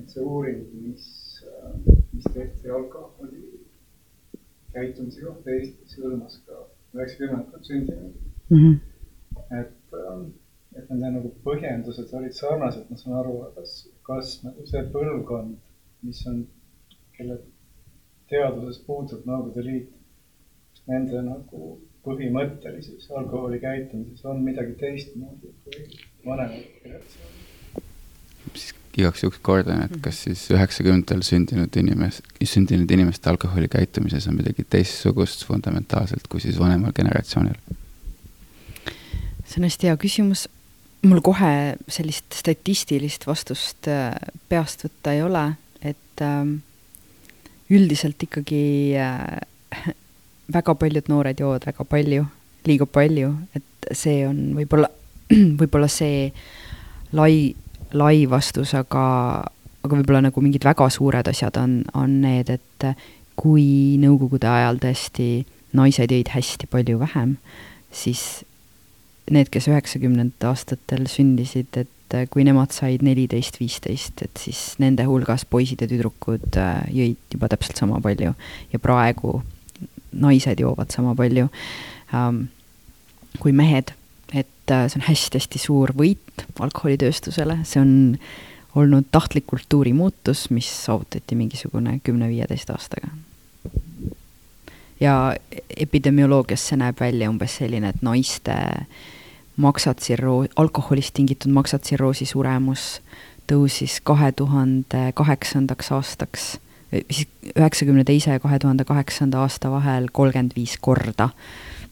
et see uuring, mis, äh, mis tehti alkoholi käitumise kohta Eestis, hõlmas ka üheksakümnendatel sündinuid mm. -hmm. et, ähm, et nende nagu põhjendused olid sarnased, ma saan aru, kas, kas nagu see põlvkond, mis on, kelle teaduses puudub Nõukogude Liit, nende nagu põhimõttelises alkoholi käitumises on midagi teistmoodi kui vanemad generatsioonid. siis igaks juhuks kordan, et kas siis üheksakümnendatel sündinud inimes-, sündinud inimeste alkoholi käitumises on midagi teistsugust fundamentaalselt kui siis vanemal generatsioonil? see on hästi hea küsimus. mul kohe sellist statistilist vastust äh, peast võtta ei ole, et ähm, üldiselt ikkagi äh, väga paljud noored joovad väga palju, liiga palju, et see on võib-olla, võib-olla see lai, lai vastus, aga, aga võib-olla nagu mingid väga suured asjad on, on need, et kui nõukogude ajal tõesti naised jõid hästi palju vähem, siis need, kes üheksakümnendatel aastatel sündisid, et kui nemad said neliteist, viisteist, et siis nende hulgas poisid ja tüdrukud äh, jõid juba täpselt sama palju. Ja praegu naised joovad sama palju ähm, kui mehed, et äh, see on hästi-hästi suur võit alkoholitööstusele, see on olnud tahtlik kultuuri muutus, mis saavutati mingisugune kümne-viieteist aastaga. ja epidemioloogias see näeb välja umbes selline, et naiste maksatsirroo-, alkoholist tingitud maksatsirroosi suremus tõusis kahe tuhande kaheksandaks aastaks siis üheksakümne teise ja kahe tuhande kaheksanda aasta vahel kolmkümmend viis korda.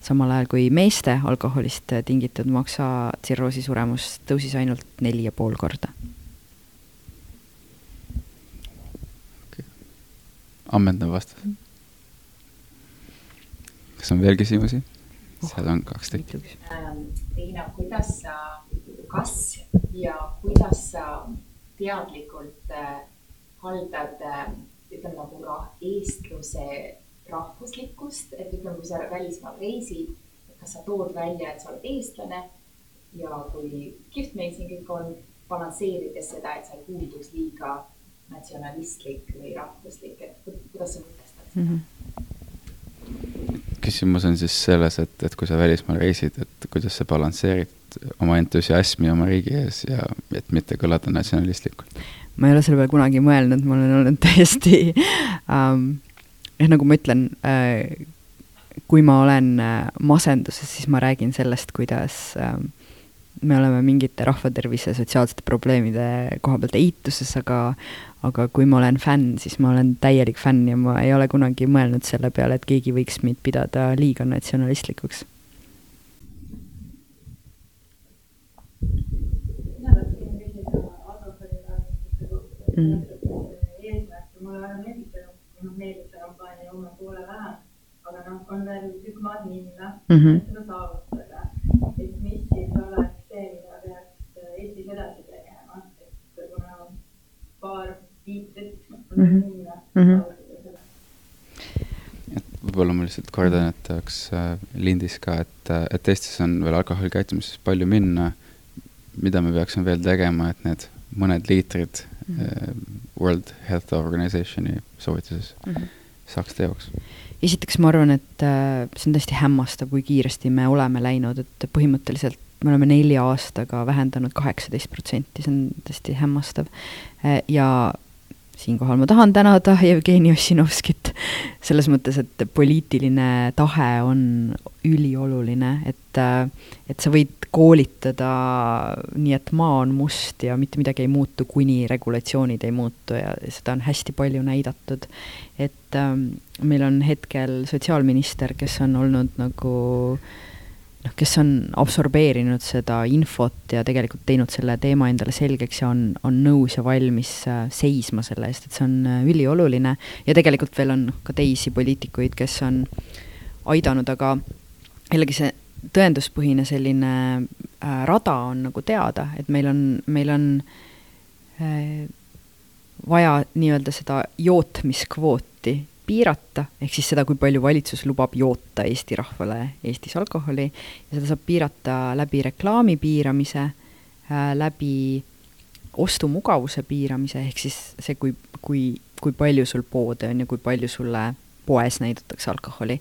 samal ajal kui meeste alkoholist tingitud maksatsirroosi suremus tõusis ainult neli ja pool korda okay.. ammendav vastus. kas on veel küsimusi oh,? seal on kaks tükki. Ähm, kuidas sa, kas ja kuidas sa teadlikult äh, haldad äh, ütleme nagu rah-, eestluse rahvuslikkust, et ütleme, kui sa välismaal reisid, kas sa tood välja, et sa oled eestlane ja kui kihvt meil siin kõik on, balansseerides seda, et sa ei kuulduks liiga natsionalistlik või rahvuslik, et kuidas sa mõtestad seda mm? -hmm. küsimus on siis selles, et, et kui sa välismaal reisid, et kuidas sa balansseerid oma entusiasmi oma riigi ees ja et mitte kõlada natsionalistlikult ma ei ole selle peale kunagi mõelnud, ma olen olnud täiesti ähm, jah, nagu ma ütlen äh,, kui ma olen äh, masenduses, siis ma räägin sellest, kuidas äh, me oleme mingite rahvatervise sotsiaalsete probleemide koha pealt eituses, aga aga kui ma olen fänn, siis ma olen täielik fänn ja ma ei ole kunagi mõelnud selle peale, et keegi võiks mind pidada liiga natsionalistlikuks mm.. Eesmärke mulle meeldib see, noh meeldib see kampaania Joome poole vähem, aga noh, on veel tükk maad minna mm, -hmm. et seda saavutada. et mis siis oleks see, mida peaks Eestis edasi tegema, et kuna paar viitet on -hmm. minna mm. -hmm et võib-olla ma lihtsalt kordan, et oleks äh, lindis ka, et, äh, et Eestis on veel alkoholikäitumises palju minna, mida me peaksime veel tegema, et need mõned liitrid mm -hmm. World Health Organizationi soovituses mm -hmm. saaks teoks? esiteks ma arvan, et äh, see on tõesti hämmastav, kui kiiresti me oleme läinud, et põhimõtteliselt me oleme nelja aastaga vähendanud kaheksateist protsenti, see on tõesti hämmastav. Äh, ja siinkohal ma tahan tänada Jevgeni Ossinovskit selles mõttes, et poliitiline tahe on ülioluline, et, et sa võid koolitada nii, et maa on must ja mitte midagi ei muutu, kuni regulatsioonid ei muutu ja seda on hästi palju näidatud. et ähm, meil on hetkel sotsiaalminister, kes on olnud nagu äh, noh, kes on absorbeerinud seda infot ja tegelikult teinud selle teema endale selgeks ja on, on nõus ja valmis äh, seisma selle eest, et see on äh, ülioluline. ja tegelikult veel on ka teisi poliitikuid, kes on aidanud, aga jällegi see tõenduspõhine selline äh, rada on nagu teada, et meil on, meil on äh, vaja nii-öelda seda jootmiskvooti piirata, ehk siis seda, kui palju valitsus lubab joota Eesti rahvale Eestis alkoholi ja seda saab piirata läbi reklaami piiramise äh,, läbi ostumugavuse piiramise, ehk siis see, kui, kui, kui palju sul poode on ja kui palju sulle poes näidatakse alkoholi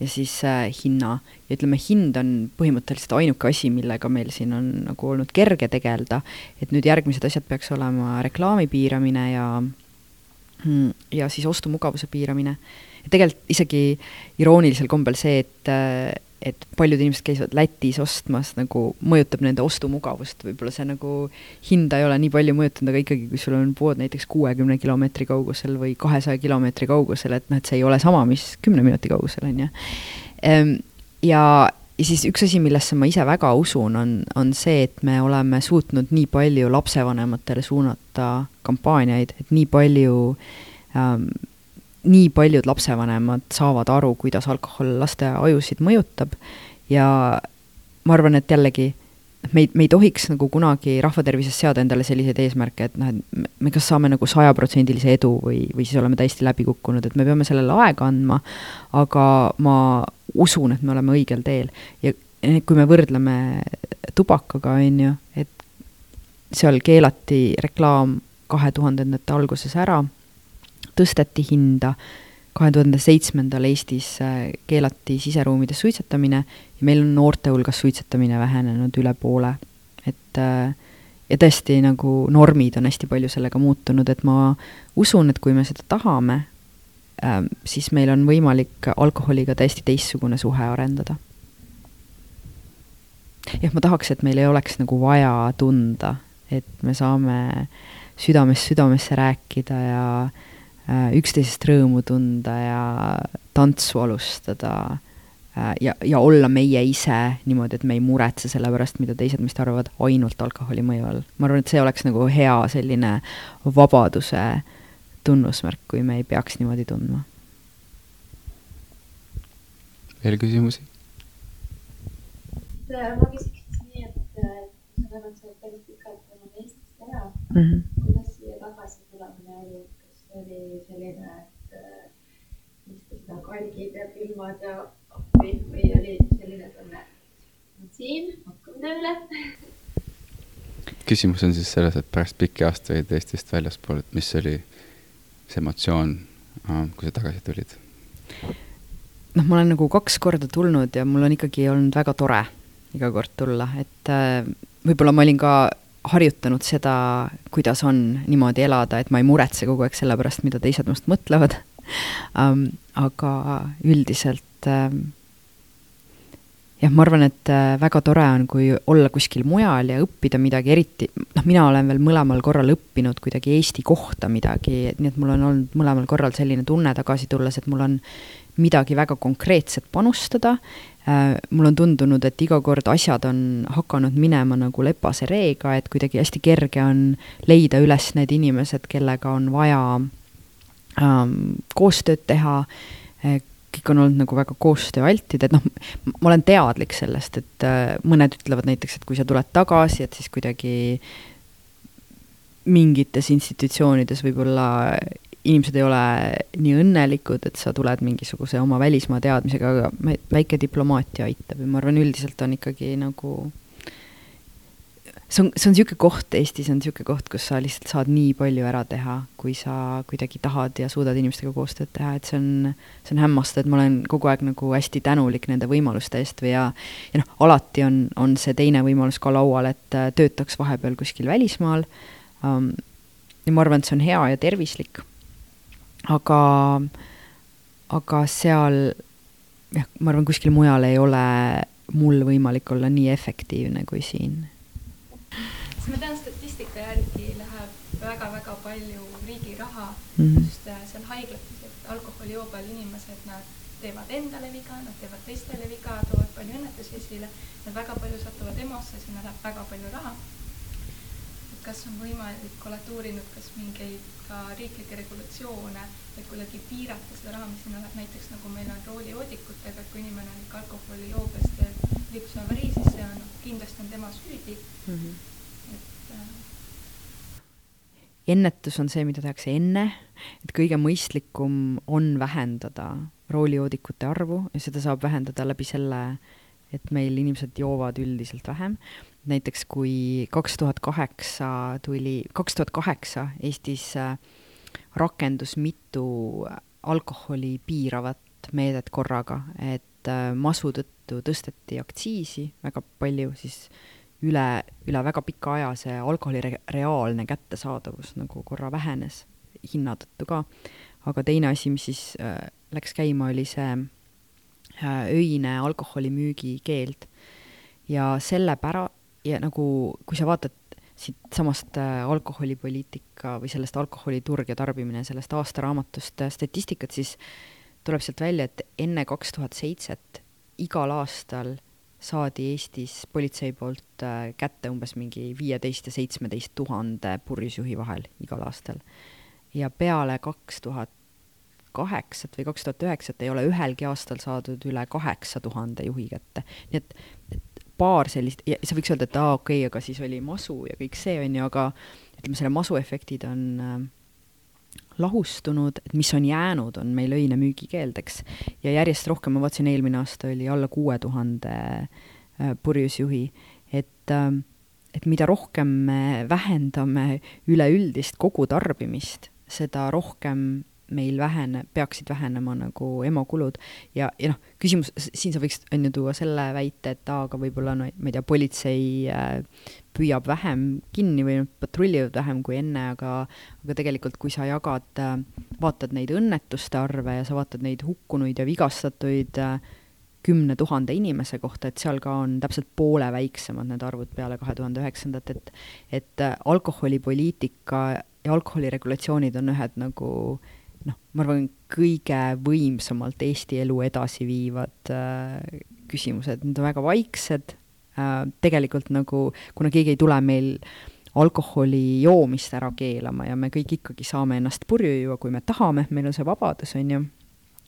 ja siis äh, hinna. Ja ütleme, hind on põhimõtteliselt ainuke asi, millega meil siin on nagu olnud kerge tegeleda, et nüüd järgmised asjad peaks olema reklaami piiramine ja Mm, ja siis ostumugavuse piiramine. tegelikult isegi iroonilisel kombel see, et, et paljud inimesed käivad Lätis ostmas, nagu mõjutab nende ostumugavust, võib-olla see nagu hinda ei ole nii palju mõjutanud, aga ikkagi, kui sul on pood näiteks kuuekümne kilomeetri kaugusel või kahesaja kilomeetri kaugusel, et noh, et see ei ole sama, mis kümne minuti kaugusel, on ju. Ehm, ja ja siis üks asi, millesse ma ise väga usun, on, on see, et me oleme suutnud nii palju lapsevanematele suunata kampaaniaid, et nii palju ähm,, nii paljud lapsevanemad saavad aru, kuidas alkohol laste ajusid mõjutab. Ja ma arvan, et jällegi me ei, me ei tohiks nagu kunagi rahvatervises seada endale selliseid eesmärke, et noh, et me kas saame nagu sajaprotsendilise edu või, või siis oleme täiesti läbi kukkunud, et me peame sellele aega andma, aga ma usun, et me oleme õigel teel. Ja kui me võrdleme tubakaga, on ju, et seal keelati reklaam kahe tuhandendate alguses ära, tõsteti hinda, kahe tuhande seitsmendal Eestis äh, keelati siseruumides suitsetamine ja meil on noorte hulgas suitsetamine vähenenud üle poole. et äh, ja tõesti, nagu normid on hästi palju sellega muutunud, et ma usun, et kui me seda tahame, ähm, siis meil on võimalik alkoholiga täiesti teistsugune suhe arendada. jah, ma tahaks, et meil ei oleks nagu vaja tunda, et me saame südamest südamesse rääkida ja äh, üksteisest rõõmu tunda ja tantsu alustada äh, ja, ja olla meie ise niimoodi, et me ei muretse selle pärast, mida teised meist arvavad, ainult alkoholi mõju all. ma arvan, et see oleks nagu hea selline vabaduse tunnusmärk, kui me ei peaks niimoodi tundma. veel küsimusi? ma küsiks nii, et sa oled seal päris pikalt olnud Eestist ära mm. -hmm oli selline, et istusid nagu algid ja külmad ja appi või oli selline tunne, et siin, hakkame tööle. küsimus on siis selles, et pärast pikki aastaid Eestist väljaspool, et mis oli see emotsioon, kui sa tagasi tulid? noh, ma olen nagu kaks korda tulnud ja mul on ikkagi olnud väga tore iga kord tulla, et äh, võib-olla ma olin ka harjutanud seda, kuidas on niimoodi elada, et ma ei muretse kogu aeg selle pärast, mida teised minust mõtlevad um,. aga üldiselt um, jah, ma arvan, et äh, väga tore on, kui olla kuskil mujal ja õppida midagi, eriti noh, mina olen veel mõlemal korral õppinud kuidagi Eesti kohta midagi, nii et mul on olnud mõlemal korral selline tunne tagasi tulles, et mul on midagi väga konkreetset panustada mul on tundunud, et iga kord asjad on hakanud minema nagu lepase reega, et kuidagi hästi kerge on leida üles need inimesed, kellega on vaja ähm, koostööd teha, äh, kõik on olnud nagu väga koostööaltid, et noh, ma olen teadlik sellest, et äh, mõned ütlevad näiteks, et kui sa tuled tagasi, et siis kuidagi mingites institutsioonides võib-olla inimesed ei ole nii õnnelikud, et sa tuled mingisuguse oma välismaa teadmisega, aga väike diplomaatia aitab ja ma arvan, üldiselt on ikkagi nagu see on, see on niisugune koht, Eestis on niisugune koht, kus sa lihtsalt saad nii palju ära teha, kui sa kuidagi tahad ja suudad inimestega koostööd teha, et see on, see on hämmastav, et ma olen kogu aeg nagu hästi tänulik nende võimaluste eest või ja ja noh, alati on, on see teine võimalus ka laual, et äh, töötaks vahepeal kuskil välismaal um,, ja ma arvan, et see on hea ja tervislik aga, aga seal jah, ma arvan, kuskil mujal ei ole mul võimalik olla nii efektiivne kui siin. siis ma tean, statistika järgi läheb väga-väga palju riigi raha mm -hmm. just äh, seal haiglates, et alkoholijoobel inimesed, nad teevad endale viga, nad teevad teistele viga, toovad palju õnnetusi esile, nad väga palju satuvad EMO-sse, sinna läheb väga palju raha. kas on võimalik, olete uurinud, kas mingeid ka riiklikke regulatsioone, et kuidagi piirata seda raha, mis sinna läheb, näiteks nagu meil on roolijoodikutega, et kui inimene on ikka alkoholijoobes teeb liiklusavarii, siis see on, kindlasti on tema süüdi mm. -hmm. et äh, ennetus on see, mida tehakse enne, et kõige mõistlikum on vähendada roolijoodikute arvu ja seda saab vähendada läbi selle, et meil inimesed joovad üldiselt vähem näiteks kui kaks tuhat kaheksa tuli, kaks tuhat kaheksa Eestis äh, rakendus mitu alkoholi piiravat meedet korraga, et äh, masu tõttu tõsteti aktsiisi väga palju, siis üle, üle väga pika aja see alkoholi re reaalne kättesaadavus nagu korra vähenes, hinna tõttu ka. aga teine asi, mis siis äh, läks käima, oli see äh, öine alkoholimüügi keeld. ja selle pära-, ja nagu, kui sa vaatad siitsamast äh, alkoholipoliitika või sellest alkoholiturg ja tarbimine, sellest aastaraamatust äh, statistikat, siis tuleb sealt välja, et enne kaks tuhat seitset igal aastal saadi Eestis politsei poolt äh, kätte umbes mingi viieteist ja seitsmeteist tuhande purjusjuhi vahel igal aastal. ja peale kaks tuhat kaheksat või kaks tuhat üheksat ei ole ühelgi aastal saadud üle kaheksa tuhande juhi kätte. nii et, paar sellist, sa võiks öelda, et aa, okei okay,, aga siis oli masu ja kõik see, on ju, aga ütleme, selle masuefektid on äh, lahustunud, et mis on jäänud, on meil öine müügikeeld, eks. ja järjest rohkem, ma vaatasin, eelmine aasta oli alla kuue tuhande äh, purjusjuhi, et äh, et mida rohkem me vähendame üleüldist kogutarbimist, seda rohkem meil vähene, peaksid vähenema nagu EMO-kulud. Ja, ja noh, küsimus, siin sa võiks, on ju, tuua selle väite, et aa, aga võib-olla no ma ei tea, politsei äh, püüab vähem kinni või nad patrullivad vähem kui enne, aga aga tegelikult, kui sa jagad, äh, vaatad neid õnnetuste arve ja sa vaatad neid hukkunuid ja vigastatuid äh, kümne tuhande inimese kohta, et seal ka on täpselt poole väiksemad need arvud peale kahe tuhande üheksandat, et et alkoholipoliitika ja alkoholiregulatsioonid on ühed nagu äh, noh, ma arvan, kõige võimsamalt Eesti elu edasi viivad äh, küsimused, need on väga vaiksed. Äh,, tegelikult nagu, kuna keegi ei tule meil alkoholi joomist ära keelama ja me kõik ikkagi saame ennast purju juua, kui me tahame, meil on see vabadus, on ju,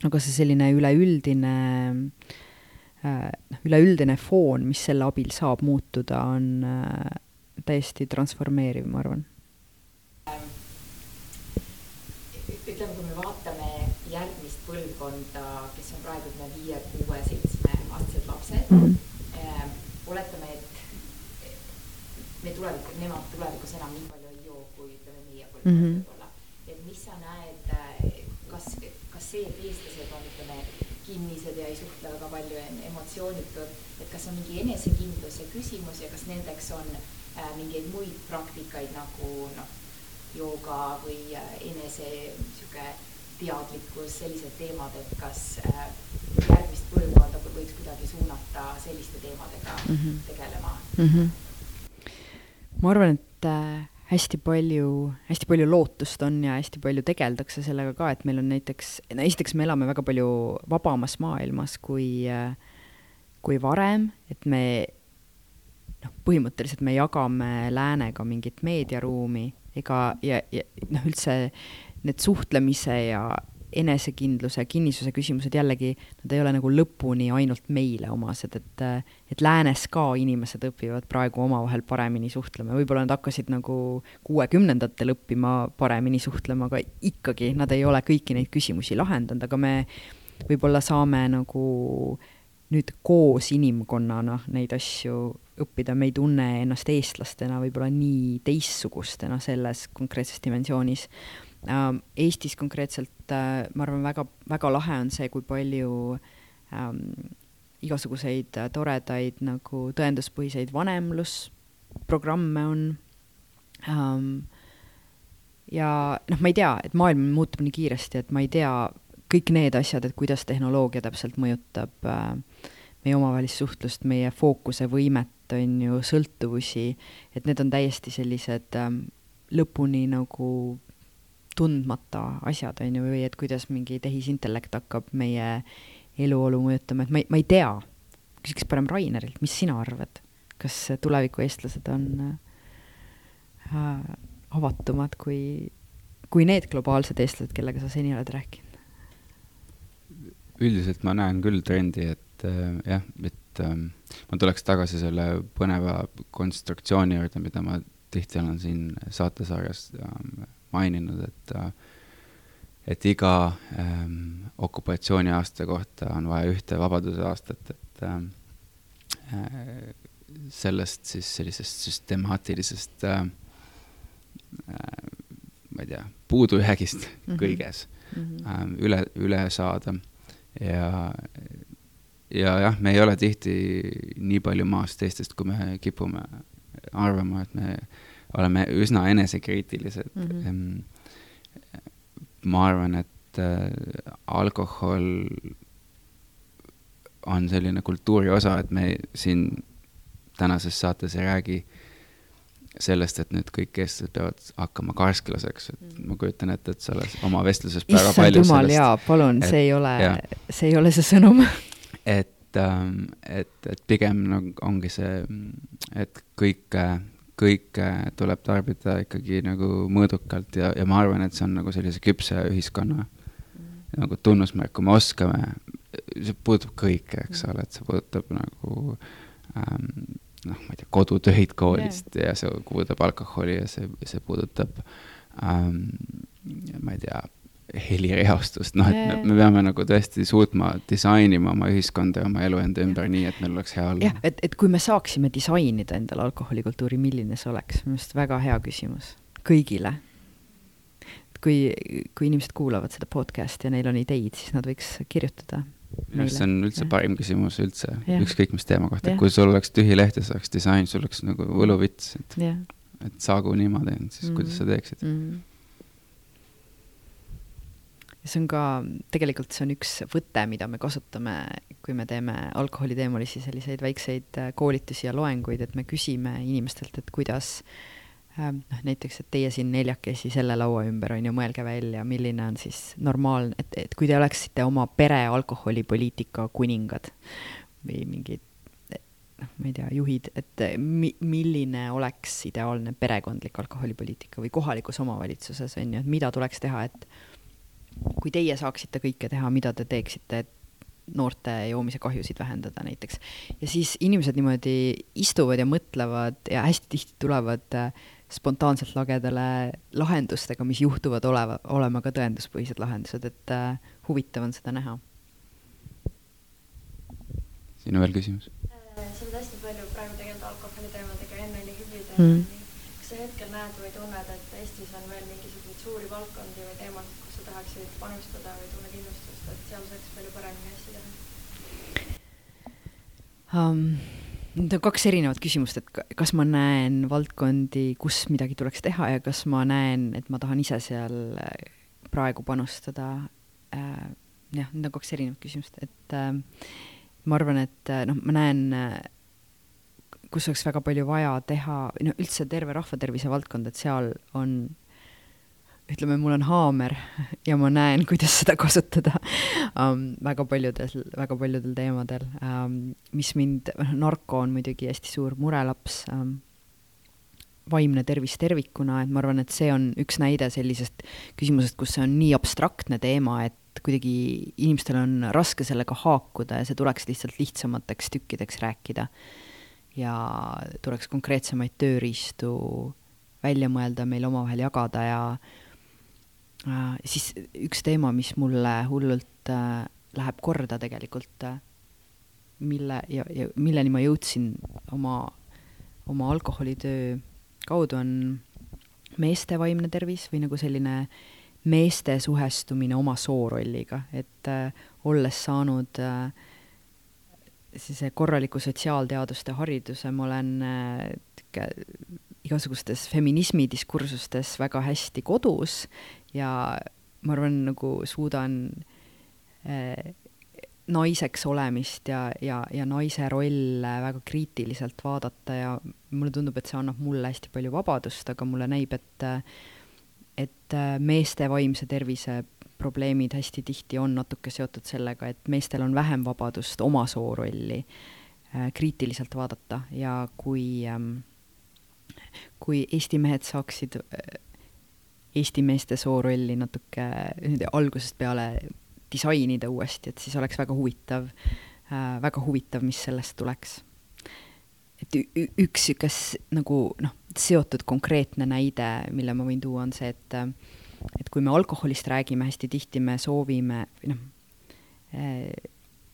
aga see selline üleüldine äh, noh, üleüldine foon, mis selle abil saab muutuda, on äh, täiesti transformeeriv, ma arvan ütleme, kui me vaatame järgmist põlvkonda, kes on praegu ütleme viie, kuue, seitsmeaastased lapsed mm, -hmm. oletame, et me tulevik, nemad tulevikus enam nii palju ei joo, kui ütleme meie põlvkond mm -hmm. võib-olla. et mis sa näed, kas, kas see, et eestlased on, ütleme, kinnised ja ei suhtle väga palju emotsioonitud, et kas on mingi enesekindluse küsimus ja kas nendeks on äh, mingeid muid praktikaid nagu noh jooga või äh, enese niisugune teadlikkus, sellised teemad, et kas äh, järgmist põlvkonda võiks kuidagi suunata selliste teemadega mm -hmm. tegelema mm? -hmm. ma arvan, et äh, hästi palju, hästi palju lootust on ja hästi palju tegeldakse sellega ka, et meil on näiteks, no esiteks me elame väga palju vabamas maailmas kui, kui varem, et me noh, põhimõtteliselt me jagame läänega mingit meediaruumi ega, ja, ja noh, üldse need suhtlemise ja enesekindluse, kinnisuse küsimused jällegi, nad ei ole nagu lõpuni ainult meile omased, et et läänes ka inimesed õpivad praegu omavahel paremini suhtlema, võib-olla nad hakkasid nagu kuuekümnendatel õppima paremini suhtlema, aga ikkagi nad ei ole kõiki neid küsimusi lahendanud, aga me võib-olla saame nagu nüüd koos inimkonnana neid asju õppida, me ei tunne ennast eestlastena võib-olla nii teistsugustena selles konkreetses dimensioonis. Ähm, Eestis konkreetselt äh, ma arvan, väga, väga lahe on see, kui palju ähm, igasuguseid äh, toredaid nagu tõenduspõhiseid vanemlusprogramme on ähm,. ja noh, ma ei tea, et maailm muutub nii kiiresti, et ma ei tea kõik need asjad, et kuidas tehnoloogia täpselt mõjutab äh, meie omavahelist suhtlust, meie fookuse võimet, on ju, sõltuvusi, et need on täiesti sellised ähm, lõpuni nagu tundmata asjad, on ju, või et kuidas mingi tehisintellekt hakkab meie eluolu mõjutama, et ma ei, ma ei tea. küsiks parem Rainerilt, mis sina arvad, kas tuleviku eestlased on äh, avatumad kui, kui need globaalsed eestlased, kellega sa seni oled rääkinud? üldiselt ma näen küll trendi, et et äh, jah, et ähm, ma tuleks tagasi selle põneva konstruktsiooni juurde, mida ma tihti olen siin saatesarjas ähm, maininud, et äh, et iga ähm, okupatsiooniaasta kohta on vaja ühte vabaduse aastat, et ähm, äh, sellest siis sellisest süstemaatilisest äh, äh, ma ei tea, puudujäägist mm -hmm. kõiges mm -hmm. äh, üle, üle saada ja ja jah, me ei ole tihti nii palju maas teistest, kui me kipume arvama, et me oleme üsna enesekriitilised mm. -hmm. ma arvan, et äh, alkohol on selline kultuuri osa, et me siin tänases saates ei räägi sellest, et nüüd kõik eestlased peavad hakkama karsklaseks, et mm. ma kujutan ette, et sa oled oma vestluses väga palju jumal, sellest. jaa, palun, see ei ole, see ei ole see sõnum et, ähm, et, et pigem nagu ongi see, et kõike, kõike tuleb tarbida ikkagi nagu mõõdukalt ja, ja ma arvan, et see on nagu sellise küpse ühiskonna mm. nagu tunnusmärk, kui me oskame, see puudutab kõike, eks mm. ole, et see puudutab nagu ähm, noh, ma ei tea, kodutöid koolist yeah. ja see puudutab alkoholi ja see, see puudutab ähm, ma ei tea, helireostust, noh, et me, me peame nagu tõesti suutma disainima oma ühiskonda ja oma elu enda ümber nii, et meil oleks hea olla. jah, et, et kui me saaksime disainida endale alkoholikultuuri, milline see oleks, minu arust väga hea küsimus kõigile. kui, kui inimesed kuulavad seda podcast'i ja neil on ideid, siis nad võiks kirjutada. minu arust see on üldse ja. parim küsimus üldse, ükskõik mis teema kohta, kui sul oleks tühi leht ja see oleks disain, sul oleks nagu võluvits, et, et saagu niimoodi, siis mm -hmm. kuidas sa teeksid mm? -hmm see on ka, tegelikult see on üks võte, mida me kasutame, kui me teeme alkoholiteemalisi selliseid väikseid äh, koolitusi ja loenguid, et me küsime inimestelt, et kuidas ähm, noh, näiteks, et teie siin neljakesi selle laua ümber, on ju, mõelge välja, milline on siis normaalne, et, et kui te oleksite oma pere alkoholipoliitika kuningad või mingid noh, ma ei tea, juhid, et mi-, milline oleks ideaalne perekondlik alkoholipoliitika või kohalikus omavalitsuses, on ju, et mida tuleks teha, et kui teie saaksite kõike teha, mida te teeksite, et noorte joomise kahjusid vähendada näiteks. ja siis inimesed niimoodi istuvad ja mõtlevad ja hästi tihti tulevad äh, spontaanselt lagedale lahendustega, mis juhtuvad oleva, olema ka tõenduspõhised lahendused, et äh, huvitav on seda näha. sinu veel küsimus? Äh, sa oled hästi palju praegu tegelenud alkoholi teemadega, enne oli hübriid mm.. kas sa hetkel näed või tunned, et Eestis on veel mingisuguseid suuri valdkondi või teemasid, tahaksid panustada või tunned innustust, et seal saaks palju paremini asju teha um,? Need on kaks erinevat küsimust, et kas ma näen valdkondi, kus midagi tuleks teha ja kas ma näen, et ma tahan ise seal äh, praegu panustada äh,. jah, need on kaks erinevat küsimust, et äh, ma arvan, et noh, ma näen kus oleks väga palju vaja teha, no üldse terve rahvatervise valdkond, et seal on ütleme, mul on haamer ja ma näen, kuidas seda kasutada um, väga paljudel, väga paljudel teemadel um,, mis mind, noh, narko on muidugi hästi suur murelaps um,, vaimne tervis tervikuna, et ma arvan, et see on üks näide sellisest küsimusest, kus see on nii abstraktne teema, et kuidagi inimestel on raske sellega haakuda ja see tuleks lihtsalt lihtsamateks tükkideks rääkida. ja tuleks konkreetsemaid tööriistu välja mõelda, meil omavahel jagada ja Äh, siis üks teema, mis mulle hullult äh, läheb korda tegelikult, äh, mille ja, ja milleni ma jõudsin oma, oma alkoholitöö kaudu, on meeste vaimne tervis või nagu selline meeste suhestumine oma soorolliga, et äh, olles saanud äh, siis korraliku sotsiaalteaduste hariduse, ma olen äh, igasugustes feminismi diskursustes väga hästi kodus ja ma arvan, nagu suudan äh, naiseks olemist ja, ja, ja naise rolle väga kriitiliselt vaadata ja mulle tundub, et see annab mulle hästi palju vabadust, aga mulle näib, et et meeste vaimse tervise probleemid hästi tihti on natuke seotud sellega, et meestel on vähem vabadust oma soorolli äh, kriitiliselt vaadata ja kui ähm, kui Eesti mehed saaksid äh, Eesti meeste soorolli natuke algusest peale disainida uuesti, et siis oleks väga huvitav äh,, väga huvitav, mis sellest tuleks. et üks niisugune nagu noh, seotud konkreetne näide, mille ma võin tuua, on see, et et kui me alkoholist räägime, hästi tihti me soovime, noh äh,,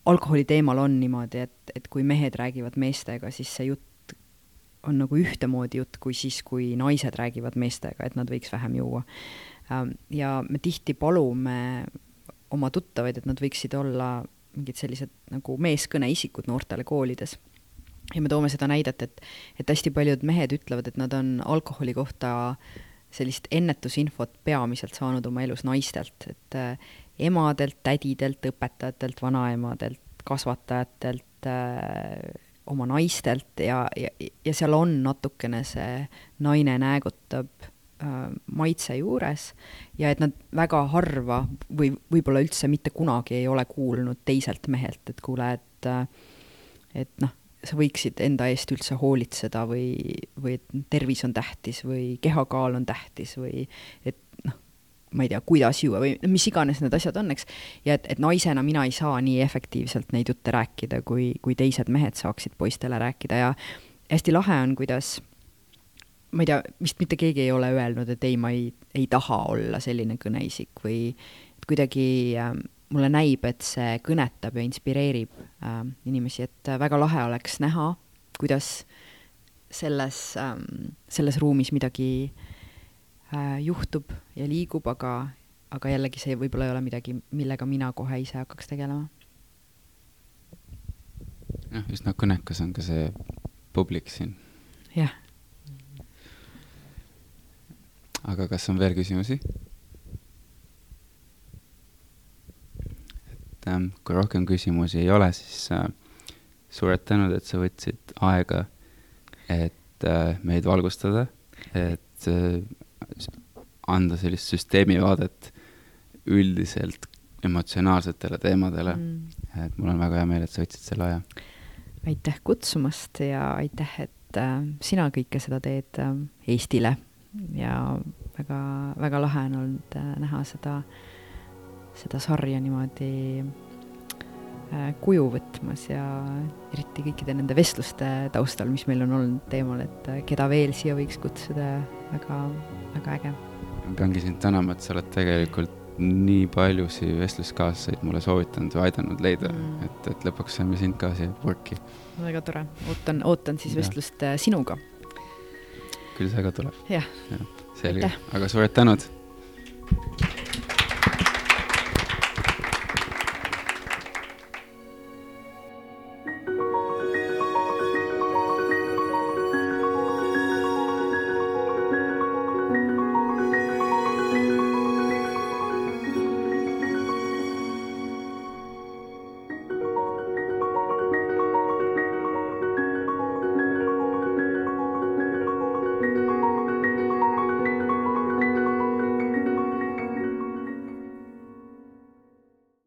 alkoholi teemal on niimoodi, et, et kui mehed räägivad meestega, siis see jutt on nagu ühtemoodi jutt kui siis, kui naised räägivad meestega, et nad võiks vähem juua. Ähm, ja me tihti palume oma tuttavaid, et nad võiksid olla mingid sellised nagu meeskõneisikud noortele koolides. ja me toome seda näidet, et, et hästi paljud mehed ütlevad, et nad on alkoholi kohta sellist ennetusinfot peamiselt saanud oma elus naistelt, et äh, emadelt, tädidelt, õpetajatelt, vanaemadelt, kasvatajatelt äh,, oma naistelt ja, ja, ja seal on natukene see naine näägutab äh, maitse juures ja et nad väga harva või võib-olla üldse mitte kunagi ei ole kuulnud teiselt mehelt, et kuule, et äh, et noh, sa võiksid enda eest üldse hoolitseda või, või et tervis on tähtis või kehakaal on tähtis või et noh, ma ei tea, kuidas juua või mis iganes need asjad on, eks. ja et, et naisena mina ei saa nii efektiivselt neid jutte rääkida, kui, kui teised mehed saaksid poistele rääkida ja hästi lahe on, kuidas ma ei tea, vist mitte keegi ei ole öelnud, et ei, ma ei, ei taha olla selline kõneisik või et kuidagi äh, mulle näib, et see kõnetab ja inspireerib äh, inimesi, et äh, väga lahe oleks näha, kuidas selles ähm,, selles ruumis midagi äh, juhtub ja liigub, aga, aga jällegi see võib-olla ei ole midagi, millega mina kohe ise hakkaks tegelema. jah, üsna kõnekas on ka see publik siin. jah. aga kas on veel küsimusi? et ähm, kui rohkem küsimusi ei ole, siis äh, suured tänud, et sa võtsid aega, et äh, meid valgustada, et äh, anda sellist süsteemivaadet üldiselt emotsionaalsetele teemadele. Mm.. et mul on väga hea meel, et sa võtsid selle aja. aitäh kutsumast ja aitäh, et äh, sina kõike seda teed äh, Eestile. Ja väga, väga lahe on olnud äh, näha seda, seda sarja niimoodi kuju võtmas ja eriti kõikide nende vestluste taustal, mis meil on olnud teemal, et äh, keda veel siia võiks kutsuda, väga, väga äge. ma peangi sind tänama, et sa oled tegelikult nii paljusid vestluskaaslaseid mulle soovitanud või aidanud leida mm., et, et lõpuks saime sind ka siia purki. väga tore, ootan, ootan siis ja. vestlust äh, sinuga. küll see ka tuleb. jah ja,. selge, aga suured tänud